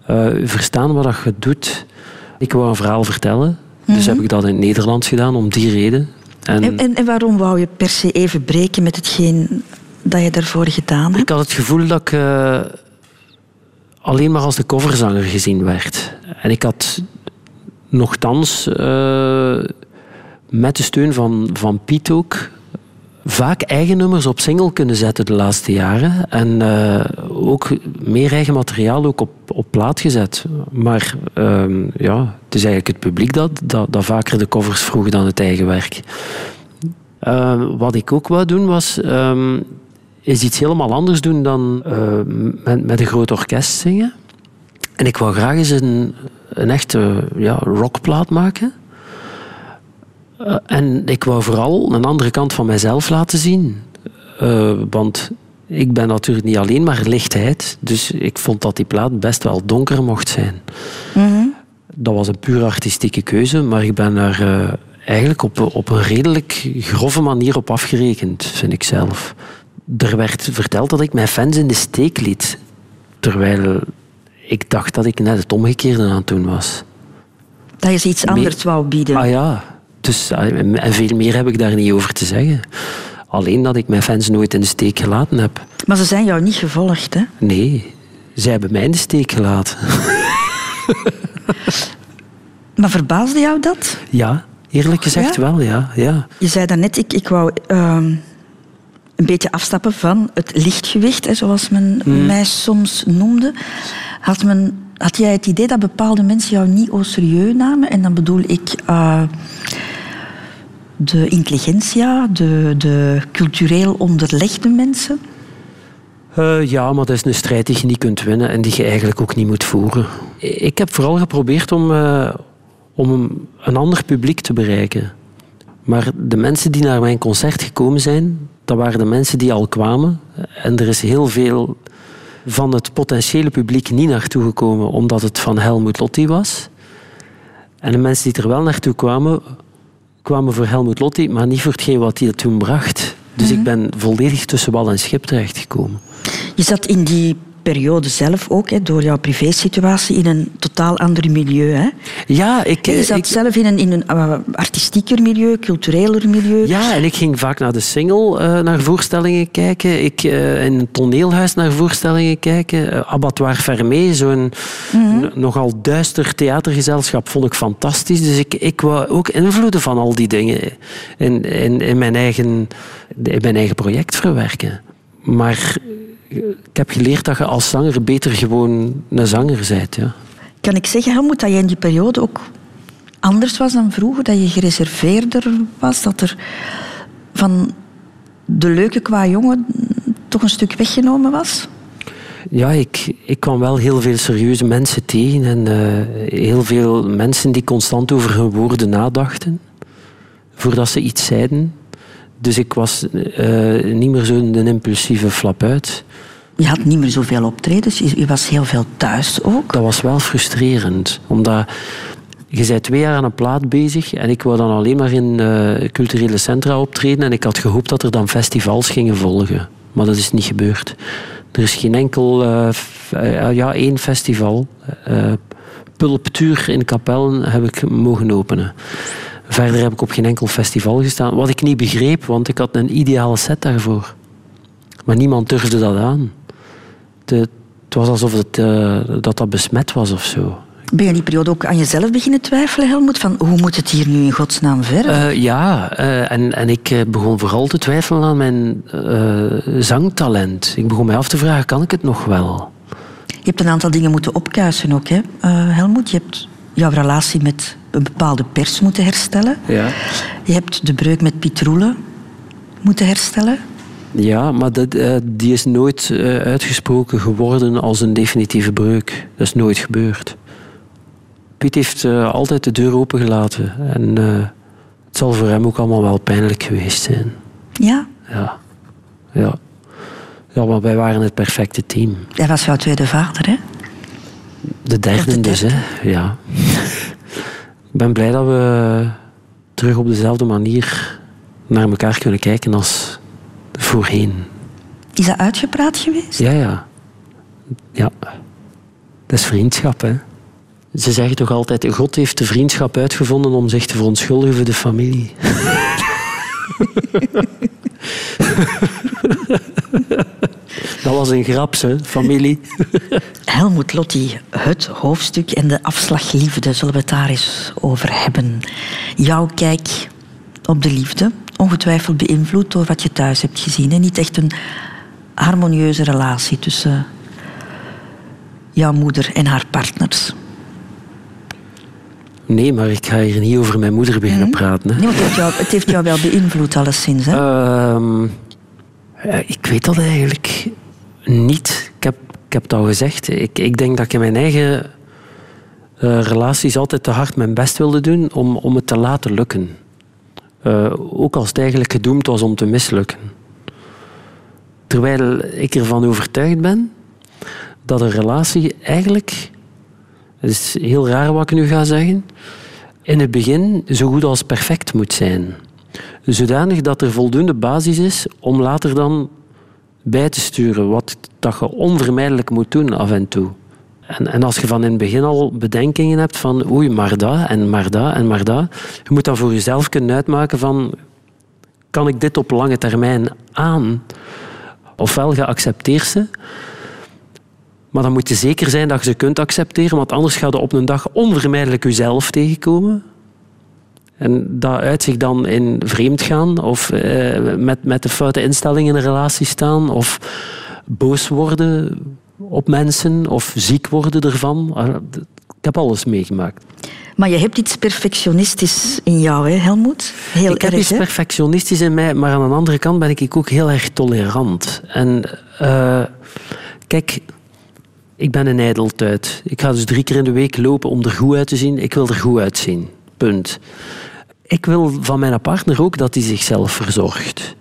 eh, verstaan wat je doet? Ik wou een verhaal vertellen. Dus heb ik dat in het Nederlands gedaan om die reden. En, En, en, en waarom wou je per se even breken met hetgeen dat je daarvoor gedaan hebt? Ik had het gevoel dat ik eh, alleen maar als de coverzanger gezien werd. En ik had nogthans eh, met de steun van, van Piet ook vaak eigen nummers op single kunnen zetten de laatste jaren. En eh, ook meer eigen materiaal ook op, op plaat gezet. Maar ehm, ja, het is eigenlijk het publiek dat, dat, vaker de covers vroeg dan het eigen werk. Uh, wat ik ook wou doen was... Is iets helemaal anders doen dan uh, met, met een groot orkest zingen. En ik wou graag eens een, een echte ja, rockplaat maken. Uh, en ik wou vooral een andere kant van mijzelf laten zien. Uh, want ik ben natuurlijk niet alleen maar lichtheid. Dus ik vond dat die plaat best wel donker mocht zijn. Mm -hmm. Dat was een puur artistieke keuze, maar ik ben er uh, eigenlijk op, op een redelijk grove manier op afgerekend, vind ik zelf. Er werd verteld dat ik mijn fans in de steek liet. Terwijl ik dacht dat ik net het omgekeerde aan het doen was. Dat je ze iets anders Me wou bieden. Ah ja, dus, en veel meer heb ik daar niet over te zeggen. Alleen dat ik mijn fans nooit in de steek gelaten heb. Maar ze zijn jou niet gevolgd, hè? Nee, zij hebben mij in de steek gelaten. maar verbaasde jou dat? Ja, eerlijk gezegd ja? wel, ja. ja. Je zei daarnet, ik, ik wou uh, een beetje afstappen van het lichtgewicht, hè, zoals men hmm. mij soms noemde. Had, men, had jij het idee dat bepaalde mensen jou niet au serieus namen? En dan bedoel ik... Uh, de intelligentia, de, de cultureel onderlegde mensen? Uh, ja, maar dat is een strijd die je niet kunt winnen en die je eigenlijk ook niet moet voeren. Ik heb vooral geprobeerd om, uh, om een ander publiek te bereiken. Maar de mensen die naar mijn concert gekomen zijn, dat waren de mensen die al kwamen. En er is heel veel van het potentiële publiek niet naartoe gekomen omdat het van Helmut Lotti was. En de mensen die er wel naartoe kwamen, kwamen voor Helmut Lotti, maar niet voor hetgeen wat hij toen bracht. Dus mm -hmm. ik ben volledig tussen wal en schip terechtgekomen. Je zat in die periode zelf ook, hè, door jouw privésituatie, in een totaal ander milieu. Hè? Ja, ik... Je zat ik, zelf in een, in een uh, artistieker milieu, cultureler milieu. Ja, en ik ging vaak naar de single uh, naar voorstellingen kijken. Ik uh, in een toneelhuis naar voorstellingen kijken. Abattoir Fermé, zo'n mm -hmm. nogal duister theatergezelschap, vond ik fantastisch. Dus ik, ik wou ook invloeden van al die dingen in, in, in, mijn, eigen, in mijn eigen project verwerken. Maar ik heb geleerd dat je als zanger beter gewoon een zanger bent. Ja. Kan ik zeggen, Helmoet, dat je in die periode ook anders was dan vroeger? Dat je gereserveerder was? Dat er van de leuke qua jongen toch een stuk weggenomen was? Ja, ik, ik kwam wel heel veel serieuze mensen tegen. En uh, heel veel mensen die constant over hun woorden nadachten. Voordat ze iets zeiden. Dus ik was uh, niet meer zo'n impulsieve flap uit. Je had niet meer zoveel optredens, je was heel veel thuis ook. Dat was wel frustrerend, omdat je bent twee jaar aan een plaat bezig en ik wou dan alleen maar in uh, culturele centra optreden en ik had gehoopt dat er dan festivals gingen volgen. Maar dat is niet gebeurd. Er is geen enkel, uh, uh, ja, één festival. Pulptuur in Kapellen heb ik mogen openen. Verder heb ik op geen enkel festival gestaan. Wat ik niet begreep, want ik had een ideale set daarvoor. Maar niemand durfde dat aan. Het, het was alsof het, uh, dat dat besmet was of zo. Ben je in die periode ook aan jezelf beginnen twijfelen, Helmoet? Van hoe moet het hier nu in godsnaam verder? Uh, ja, uh, en, en ik begon vooral te twijfelen aan mijn zangtalent. Ik begon mij af te vragen, kan ik het nog wel? Je hebt een aantal dingen moeten opkuisen ook, hè, Helmoet? Je hebt jouw relatie met een bepaalde pers moeten herstellen. Ja. Je hebt de breuk met Piet Roelen moeten herstellen. Ja, maar dat, uh, die is nooit uh, uitgesproken geworden als een definitieve breuk. Dat is nooit gebeurd. Piet heeft uh, altijd de deur opengelaten. En het zal voor hem ook allemaal wel pijnlijk geweest zijn. Ja? Ja. Ja. Ja, maar wij waren het perfecte team. Hij was jouw tweede vader, hè? De derde, de dus, hè. Ja. Ik ben blij dat we terug op dezelfde manier naar elkaar kunnen kijken als voorheen. Is dat uitgepraat geweest? Ja, ja. Ja. Dat is vriendschap, hè. Ze zeggen toch altijd, God heeft de vriendschap uitgevonden om zich te verontschuldigen voor de familie. Dat was een grap, hè, familie. Helmoet Lotti, het hoofdstuk en de afslagliefde, zullen we het daar eens over hebben. Jouw kijk op de liefde, ongetwijfeld beïnvloed door wat je thuis hebt gezien. En niet echt een harmonieuze relatie tussen jouw moeder en haar partners. Nee, maar ik ga hier niet over mijn moeder beginnen praten. Hè. Nee, het, heeft jou, het heeft jou wel beïnvloed, alleszins. Hè? Ehm, ja, ik weet dat eigenlijk niet. Ik heb, ik heb het al gezegd. Ik, ik denk dat ik in mijn eigen eh, relaties altijd te hard mijn best wilde doen om, om het te laten lukken. Eh, ook als het eigenlijk gedoemd was om te mislukken. Terwijl ik ervan overtuigd ben dat een relatie eigenlijk, het is heel raar wat ik nu ga zeggen, in het begin zo goed als perfect moet zijn. Zodanig dat er voldoende basis is om later dan bij te sturen wat dat je onvermijdelijk moet doen af en toe. En, en als je van in het begin al bedenkingen hebt van oei, maar dat en maar dat en maar dat, je moet dan voor jezelf kunnen uitmaken van kan ik dit op lange termijn aan? Ofwel geaccepteerd ze, maar dan moet je zeker zijn dat je ze kunt accepteren, want anders ga je op een dag onvermijdelijk jezelf tegenkomen. En dat uit zich dan in vreemd gaan, of eh, met, met de foute instellingen in een relatie staan, of boos worden op mensen, of ziek worden ervan. Ah, Ik heb alles meegemaakt. Maar je hebt iets perfectionistisch in jou, hè, Helmoet? Heel ik heb erg, iets hè? perfectionistisch in mij, maar aan de andere kant ben ik ook heel erg tolerant. En eh, kijk, ik ben een ijdeltuit. Ik ga dus drie keer in de week lopen om er goed uit te zien. Ik wil er goed uitzien. Punt. Ik wil van mijn partner ook dat hij zichzelf verzorgt.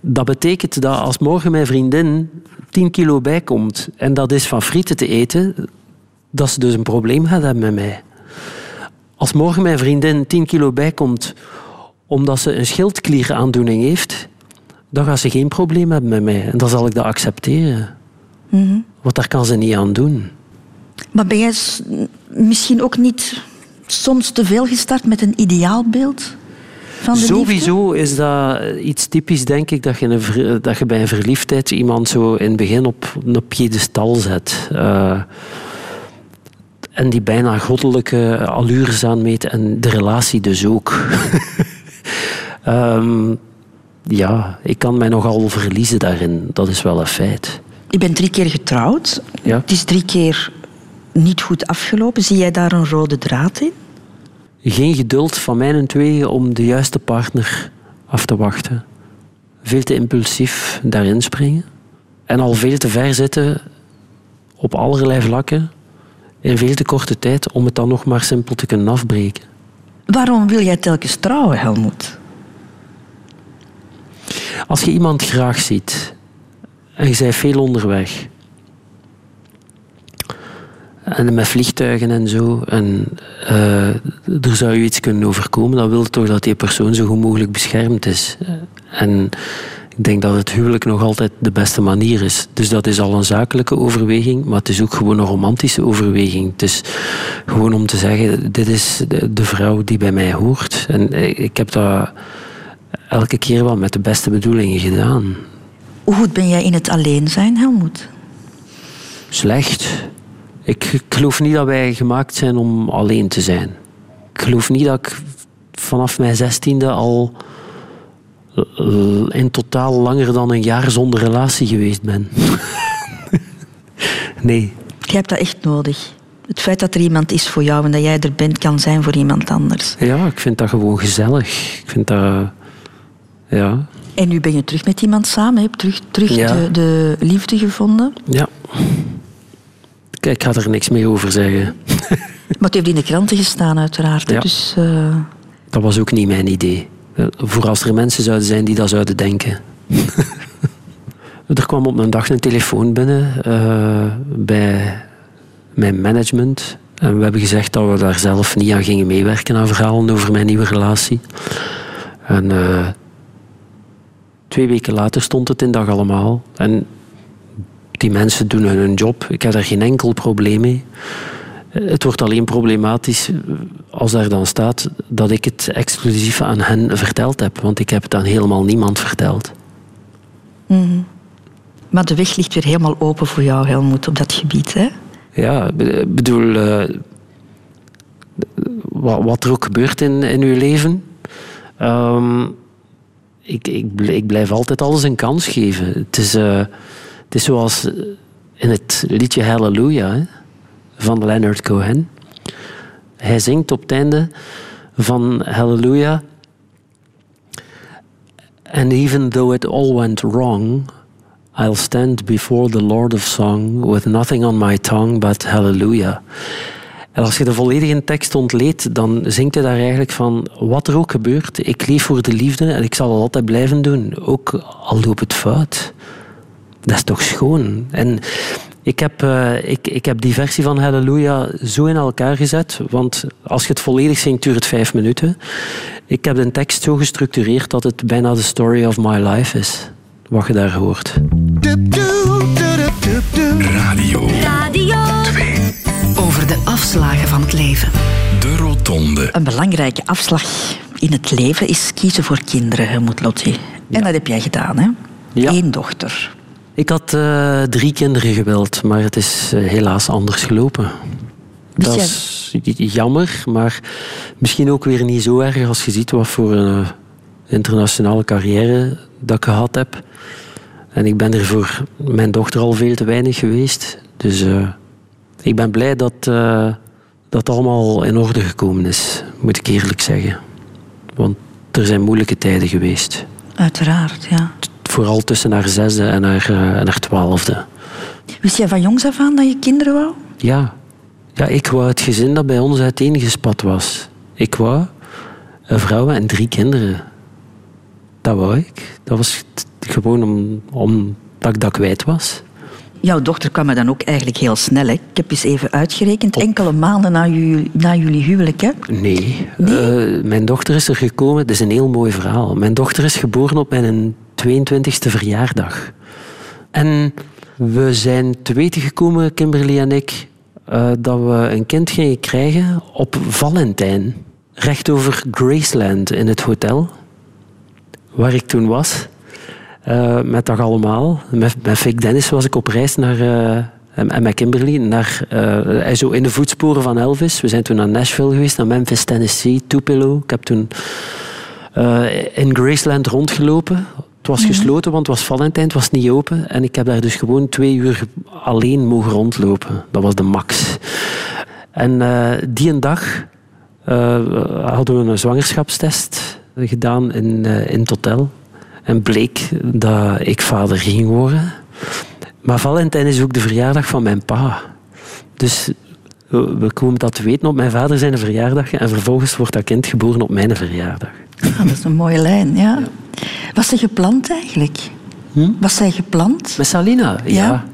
Dat betekent dat als morgen mijn vriendin 10 kilo bijkomt en dat is van frieten te eten, dat ze dus een probleem gaat hebben met mij. Als morgen mijn vriendin 10 kilo bijkomt omdat ze een schildklieraandoening heeft, dan gaat ze geen probleem hebben met mij. En dan zal ik dat accepteren. Want daar kan ze niet aan doen. Maar ben jij misschien ook niet soms te veel gestart met een ideaalbeeld liefde? Sowieso is dat iets typisch, denk ik, dat je, een dat je bij een verliefdheid iemand zo in het begin op een piedestal zet. Eh, en die bijna goddelijke allures aanmeet en de relatie dus ook. Ehm, ja, ik kan mij nogal verliezen daarin. Dat is wel een feit. Je bent drie keer getrouwd. Ja. Het is drie keer niet goed afgelopen. Zie jij daar een rode draad in? Geen geduld van mijn tweeën om de juiste partner af te wachten. Veel te impulsief daarin springen. En al veel te ver zitten op allerlei vlakken in veel te korte tijd om het dan nog maar simpel te kunnen afbreken. Waarom wil jij telkens trouwen, Helmoet? Als je iemand graag ziet en je bent veel onderweg en met vliegtuigen en zo en eh, er zou je iets kunnen overkomen, dan wil je toch dat die persoon zo goed mogelijk beschermd is. En ik denk dat het huwelijk nog altijd de beste manier is. Dus dat is al een zakelijke overweging, maar het is ook gewoon een romantische overweging. Het is gewoon om te zeggen, dit is de, de vrouw die bij mij hoort. En ik heb dat elke keer wel met de beste bedoelingen gedaan. Hoe goed ben jij in het alleen zijn, Helmoet? Slecht. Ik, ik geloof niet dat wij gemaakt zijn om alleen te zijn. Ik geloof niet dat ik vanaf mijn zestiende al in totaal langer dan een jaar zonder relatie geweest ben. nee. Je hebt dat echt nodig. Het feit dat er iemand is voor jou en dat jij er bent, kan zijn voor iemand anders. Ja, ik vind dat gewoon gezellig. Ik vind dat... Ja. En nu ben je terug met iemand samen, je hebt terug, terug Ja. de, de liefde gevonden. Ja. Kijk, ik ga er niks meer over zeggen. Maar het heeft in de kranten gestaan, uiteraard. Ja. Dus eh, Dat was ook niet mijn idee. Eh, Voor als er mensen zouden zijn die dat zouden denken. er kwam op een dag een telefoon binnen eh, bij mijn management. En we hebben gezegd dat we daar zelf niet aan gingen meewerken aan verhalen over mijn nieuwe relatie. En twee weken later stond het in dag allemaal. En die mensen doen hun job. Ik heb daar geen enkel probleem mee. Het wordt alleen problematisch als daar dan staat dat ik het exclusief aan hen verteld heb. Want ik heb het aan helemaal niemand verteld. Maar de weg ligt weer helemaal open voor jou, Helmoet, op dat gebied. Hè? Ja, ik bedoel, eh, wat, wat er ook gebeurt in, in uw leven. ehm, ik, ik, ik blijf altijd alles een kans geven. Het is, eh, het is zoals in het liedje Hallelujah van Leonard Cohen. Hij zingt op het einde van Hallelujah. And even though it all went wrong, I'll stand before the Lord of Song with nothing on my tongue but Hallelujah. En als je de volledige tekst ontleedt, dan zingt hij daar eigenlijk van wat er ook gebeurt. Ik leef voor de liefde en ik zal het altijd blijven doen. Ook al loopt het fout. Dat is toch schoon. En ik heb, uh, ik, ik heb die versie van Halleluja zo in elkaar gezet. Want als je het volledig zingt, duurt het vijf minuten. Ik heb de tekst zo gestructureerd dat het bijna de story of my life is. Wat je daar hoort. Radio. Radio 2. Over de afslagen van het leven. De Rotonde. Een belangrijke afslag in het leven is kiezen voor kinderen, Helmut Lotti. En dat heb jij gedaan, hè? Ja. Eén dochter. Ik had uh, drie kinderen gewild, maar het is uh, helaas anders gelopen. Dus dat is jammer, maar misschien ook weer niet zo erg als je ziet wat voor een uh, internationale carrière dat ik gehad heb. En ik ben er voor mijn dochter al veel te weinig geweest. Dus ik ben blij dat dat allemaal in orde gekomen is, moet ik eerlijk zeggen. Want er zijn moeilijke tijden geweest. Uiteraard, ja. Vooral tussen haar zesde en haar, uh, en haar twaalfde. Wist jij van jongs af aan dat je kinderen wou? Ja. ja, ik wou het gezin dat bij ons uiteengespat was. Ik wou een vrouw en drie kinderen. Dat wou ik. Dat was gewoon om, omdat ik dat kwijt was. Jouw dochter kwam er dan ook eigenlijk heel snel. Hè? Ik heb eens even uitgerekend. Enkele maanden na, jullie, na jullie huwelijk. Hè? Nee. nee? Uh, mijn dochter is er gekomen. Het is een heel mooi verhaal. Mijn dochter is geboren op mijn 22e verjaardag. En we zijn te weten gekomen, Kimberly en ik, uh, dat we een kind gingen krijgen op Valentijn. Recht over Graceland in het hotel. Waar ik toen was. Uh, met dat allemaal. Met, met Vic Dennis was ik op reis naar... Uh, en met Kimberly naar, uh, zo in de voetsporen van Elvis. We zijn toen naar Nashville geweest, naar Memphis, Tennessee, Tupelo. Ik heb toen in Graceland rondgelopen. Het was gesloten, want het was Valentijn, het was niet open. En ik heb daar dus gewoon twee uur alleen mogen rondlopen. Dat was de max. En uh, die een dag uh, hadden we een zwangerschapstest gedaan in, uh, in het hotel. En bleek dat ik vader ging worden. Maar Valentijn is ook de verjaardag van mijn pa. Dus we komen dat te weten op mijn vader zijn verjaardag. En vervolgens wordt dat kind geboren op mijn verjaardag. Ah, dat is een mooie lijn, ja. ja. Was ze gepland eigenlijk? Hm? Was zij gepland? Met Salina? Ja. Ja,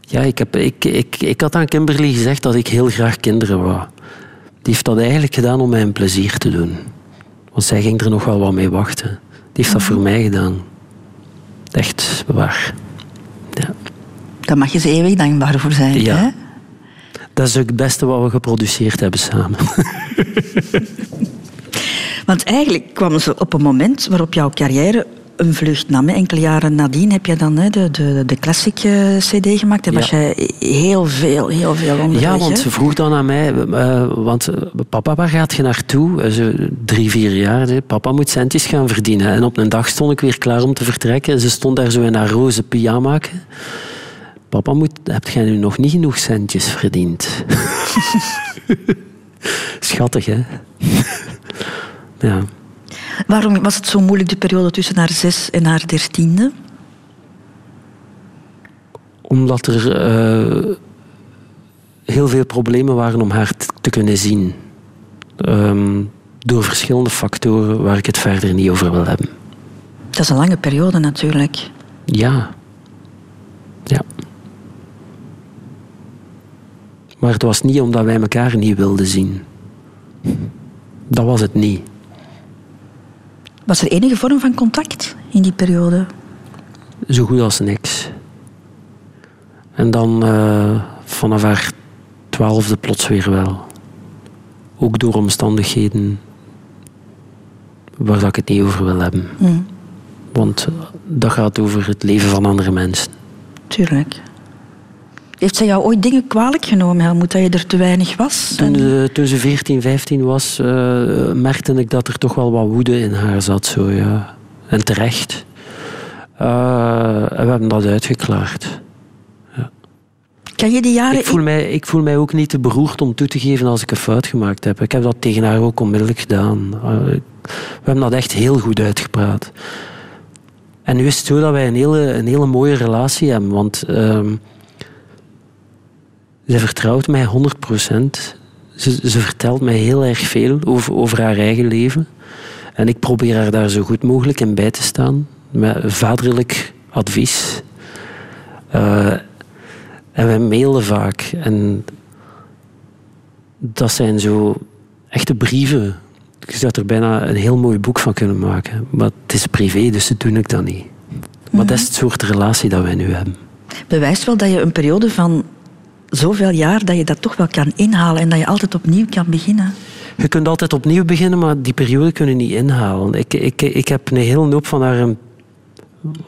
ja ik, heb, ik, ik, ik had aan Kimberly gezegd dat ik heel graag kinderen wou. Die heeft dat eigenlijk gedaan om mij een plezier te doen. Want zij ging er nog wel wat mee wachten. Die heeft dat voor mij gedaan. Echt waar. Ja. Daar mag je ze eeuwig dankbaar voor zijn. Ja. Hè? Dat is ook het beste wat we geproduceerd hebben samen. Want eigenlijk kwam ze op een moment waarop jouw carrière een vlucht nam. Enkele jaren nadien heb je dan de, de, de classic CD gemaakt. En Ja. was jij heel veel, heel veel onderweg. Ja, want ze vroeg dan aan mij, uh, want uh, papa, waar gaat je naartoe? Zo drie, vier jaar. Hè. Papa moet centjes gaan verdienen. En op een dag stond ik weer klaar om te vertrekken. En ze stond daar zo in haar roze pyjama. Papa, moet, heb jij nu nog niet genoeg centjes verdiend? Schattig, hè? Ja. Waarom was het zo moeilijk, de periode tussen haar zes en haar dertiende? Omdat er uh, heel veel problemen waren om haar te kunnen zien. Um, door verschillende factoren waar ik het verder niet over wil hebben. Dat is een lange periode natuurlijk. Ja. Ja. Maar het was niet omdat wij elkaar niet wilden zien. Dat was het niet. Was er enige vorm van contact in die periode? Zo goed als niks. En dan uh, vanaf haar twaalfde plots weer wel. Ook door omstandigheden waar ik het niet over wil hebben. Mm. Want dat gaat over het leven van andere mensen. Tuurlijk. Heeft zij jou ooit dingen kwalijk genomen, Helmoet, dat je er te weinig was? Toen, toen ze 14, 15 was, uh, merkte ik dat er toch wel wat woede in haar zat. Zo, ja. En terecht. Uh, en we hebben dat uitgeklaard. Ja. Kan je die jaren... Ik voel, mij, ik voel mij ook niet te beroerd om toe te geven als ik een fout gemaakt heb. Ik heb dat tegen haar ook onmiddellijk gedaan. Eh, we hebben dat echt heel goed uitgepraat. En nu is het zo dat wij een hele, een hele mooie relatie hebben. Want uh, zij vertrouwt mij 100 procent. Ze, ze, vertelt mij heel erg veel over, over haar eigen leven. En ik probeer haar daar zo goed mogelijk in bij te staan. Met vaderlijk advies. Uh, en wij mailen vaak. En dat zijn zo echte brieven. Je zou er bijna een heel mooi boek van kunnen maken. Maar het is privé, dus dat doe ik dat niet. Maar dat is het soort relatie dat wij nu hebben. Bewijst wel dat je een periode van zoveel jaar, dat je dat toch wel kan inhalen en dat je altijd opnieuw kan beginnen. Je kunt altijd opnieuw beginnen, maar die periode kunnen niet inhalen. Ik, ik, ik heb een hele hoop van haar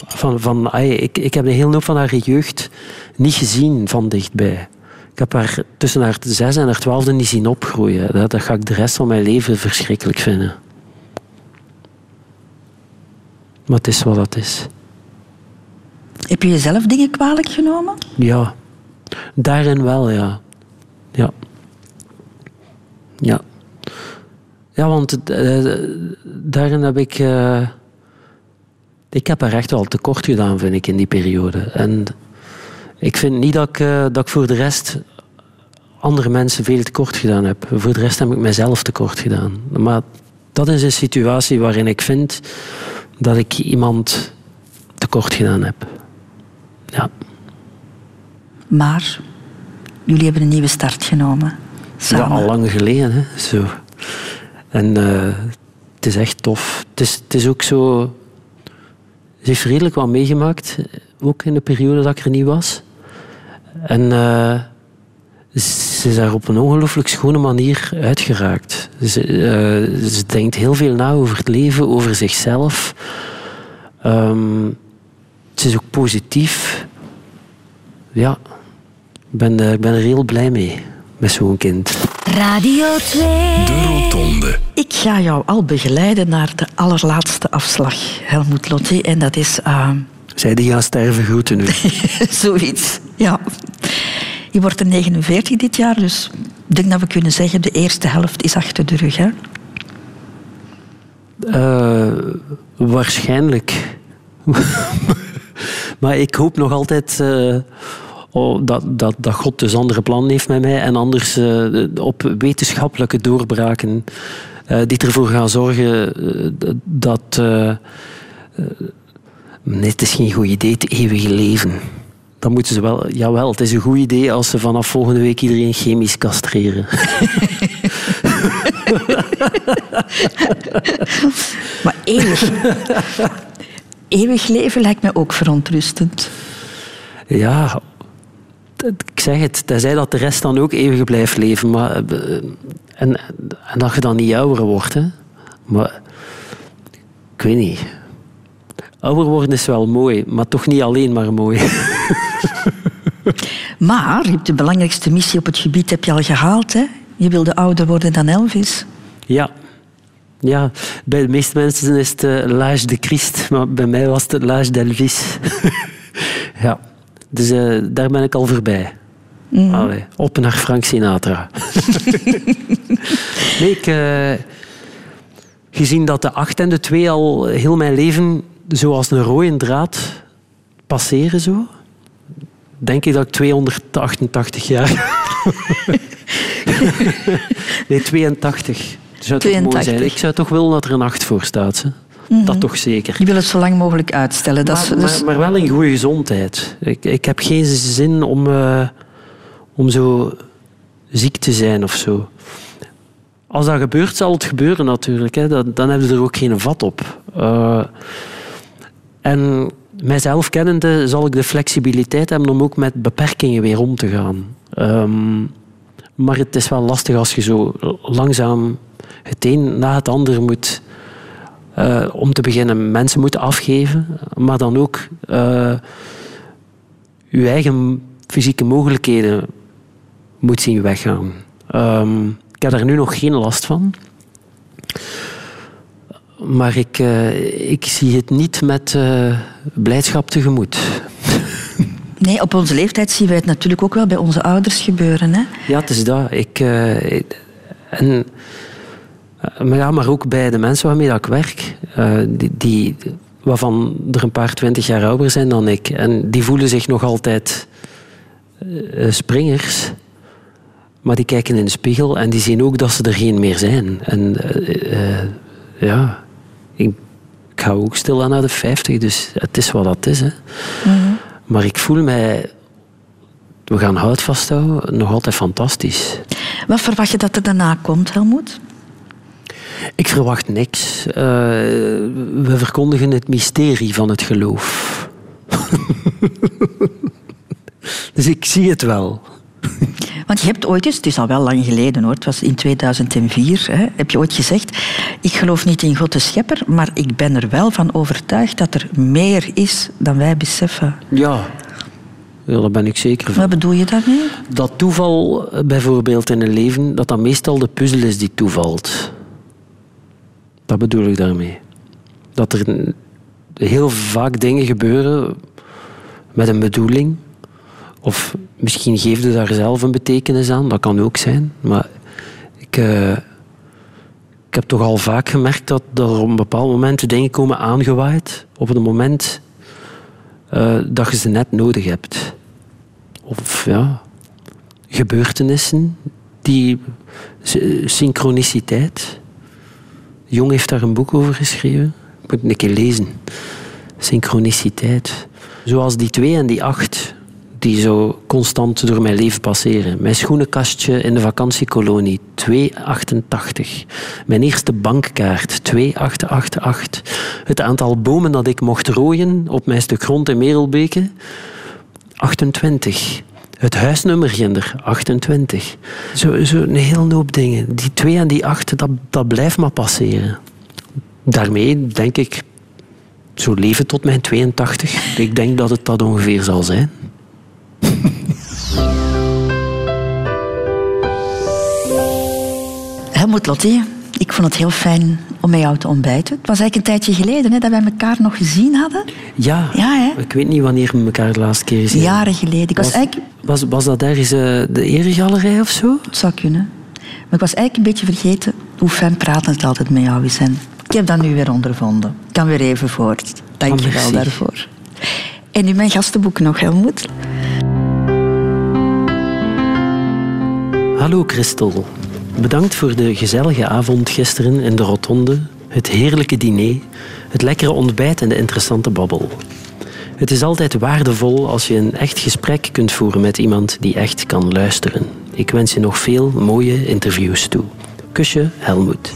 van, van, ik, ik heb een hele hoop van haar jeugd niet gezien van dichtbij. Ik heb haar tussen haar zes en haar twaalfde niet zien opgroeien. Dat, dat ga ik de rest van mijn leven verschrikkelijk vinden. Maar het is wat het is. Heb je jezelf dingen kwalijk genomen? Ja, daarin wel, ja. Ja. Ja. Ja, want uh, daarin heb ik... Uh, ik heb er echt wel tekort gedaan, vind ik, in die periode. En ik vind niet dat ik, uh, dat ik voor de rest andere mensen veel tekort gedaan heb. Voor de rest heb ik mezelf tekort gedaan. Maar dat is een situatie waarin ik vind dat ik iemand tekort gedaan heb. Ja. Maar jullie hebben een nieuwe start genomen. Samen. Ja, al lang geleden. Hè? Zo. En uh, het is echt tof. Het is, het is ook zo ze heeft redelijk wat meegemaakt, ook in de periode dat ik er niet was. En uh, ze is daar op een ongelooflijk schone manier uitgeraakt. Ze, uh, ze, denkt heel veel na over het leven, over zichzelf. Um, ze is ook positief. Ja, ik ben, uh, ik ben er heel blij mee met zo'n kind. Radio 2. De Rotonde. Ik ga jou al begeleiden naar de allerlaatste afslag, Helmoet Lotti. En dat is... Uh... Zij die gaan sterven groeten nu. Zoiets, ja. Je wordt er 49 dit jaar, dus ik denk dat we kunnen zeggen de eerste helft is achter de rug, hè? Uh, waarschijnlijk. maar ik hoop nog altijd... Uh, oh, dat, dat, dat God dus andere plannen heeft met mij en anders uh, op wetenschappelijke doorbraken uh, die ervoor gaan zorgen uh, dat. nee, het is geen goed idee, het eeuwige leven. Dan moeten ze wel. Jawel, het is een goed idee als ze vanaf volgende week iedereen chemisch castreren. maar eeuwig. eeuwig leven lijkt me ook verontrustend. Ja, ik zeg het, tenzij dat de rest dan ook eeuwig blijft leven. Maar, en, en dat je dan niet ouder wordt. Hè. Maar ik weet niet. Ouder worden is wel mooi, maar toch niet alleen maar mooi. maar je hebt de belangrijkste missie op het gebied heb je al gehaald. Hè? Je wilde ouder worden dan Elvis. Ja. Ja, bij de meeste mensen is het uh, l'âge de Christ, maar bij mij was het l'âge d'Elvis. ja. Dus uh, daar ben ik al voorbij. Mm. Allee, op naar Frank Sinatra. nee, ik, uh, gezien dat de 8 en de 2 al heel mijn leven zoals een rode draad passeren, zo, denk ik dat ik 288 jaar. nee, 82. Zou 82. Mooi zijn. Ik zou toch willen dat er een 8 voor staat. Hè? Mm -hmm. Dat toch zeker. Je wil het zo lang mogelijk uitstellen. Maar, dat is, dus... maar, maar, wel in goede gezondheid. Ik, ik heb geen zin om, uh, om zo ziek te zijn of zo. Als dat gebeurt, zal het gebeuren natuurlijk. Hè. Dan, dan hebben ze er ook geen vat op. Uh, en mijzelf kennende zal ik de flexibiliteit hebben om ook met beperkingen weer om te gaan. Um, maar het is wel lastig als je zo langzaam het een na het ander moet uh, om te beginnen mensen moeten afgeven, maar dan ook uh, uw eigen fysieke mogelijkheden moet zien weggaan. Um, ik heb daar nu nog geen last van. Maar ik, uh, ik zie het niet met blijdschap tegemoet. Nee, op onze leeftijd zien wij het natuurlijk ook wel bij onze ouders gebeuren. Hè? Ja, het is dat. Ik, uh, en, eh, maar, ja, maar ook bij de mensen waarmee dat ik werk, uh, die, die, waarvan er een paar twintig jaar ouder zijn dan ik. En die voelen zich nog altijd uh, springers. Maar die kijken in de spiegel en die zien ook dat ze er geen meer zijn. En ja, ik, ik, ga ook stil aan naar de 50, dus het is wat dat is. Hè. -hmm. Maar ik voel mij, we gaan hout vasthouden, nog altijd fantastisch. Wat verwacht je dat er daarna komt, Helmoet? Ik verwacht niks. Uh, we verkondigen het mysterie van het geloof. dus ik zie het wel. Want je hebt ooit eens, het is al wel lang geleden hoor, het was in 2004, hè, heb je ooit gezegd, ik geloof niet in God de schepper, maar ik ben er wel van overtuigd dat er meer is dan wij beseffen. Ja, ja, daar ben ik zeker van. Wat bedoel je daarmee? Dat toeval bijvoorbeeld in een leven, dat dat meestal de puzzel is die toevalt. Dat bedoel ik daarmee. Dat er heel vaak dingen gebeuren met een bedoeling. Of misschien geef je daar zelf een betekenis aan, dat kan ook zijn. Maar ik, ik heb toch al vaak gemerkt dat er op een bepaald moment dingen komen aangewaaid. Op het moment uh, dat je ze net nodig hebt. Of ja, gebeurtenissen, die synchroniciteit. Jong heeft daar een boek over geschreven. Ik moet het een keer lezen. Synchroniciteit. Zoals die twee en die acht die zo constant door mijn leven passeren. Mijn schoenenkastje in de vakantiekolonie, 288. Mijn eerste bankkaart, 2888. Het aantal bomen dat ik mocht rooien op mijn stuk grond in Merelbeke, 28. Het huisnummer Ginder, 28. Zo, zo een hele hoop dingen. Die twee en die acht, dat, dat blijft maar passeren. Daarmee denk ik, zo leven tot mijn 82. Ik denk dat het dat ongeveer zal zijn. Helmoet Lottie, ik vond het heel fijn om met jou te ontbijten. Het was eigenlijk een tijdje geleden hè, dat wij elkaar nog gezien hadden. Ja, ja hè? ik weet niet wanneer we elkaar de laatste keer gezien Jaren geleden. Ik was, was, eigenlijk... was, was dat ergens uh, de Eregalerij of zo? Het zou kunnen. Maar ik was eigenlijk een beetje vergeten hoe fijn praten het altijd met jou is. En ik heb dat nu weer ondervonden. Ik kan weer even voort. Dank je wel daarvoor. En nu mijn gastenboek nog, Helmoet. Hallo Christel. Bedankt voor de gezellige avond gisteren in de rotonde, het heerlijke diner, het lekkere ontbijt en de interessante babbel. Het is altijd waardevol als je een echt gesprek kunt voeren met iemand die echt kan luisteren. Ik wens je nog veel mooie interviews toe. Kusje, Helmoet.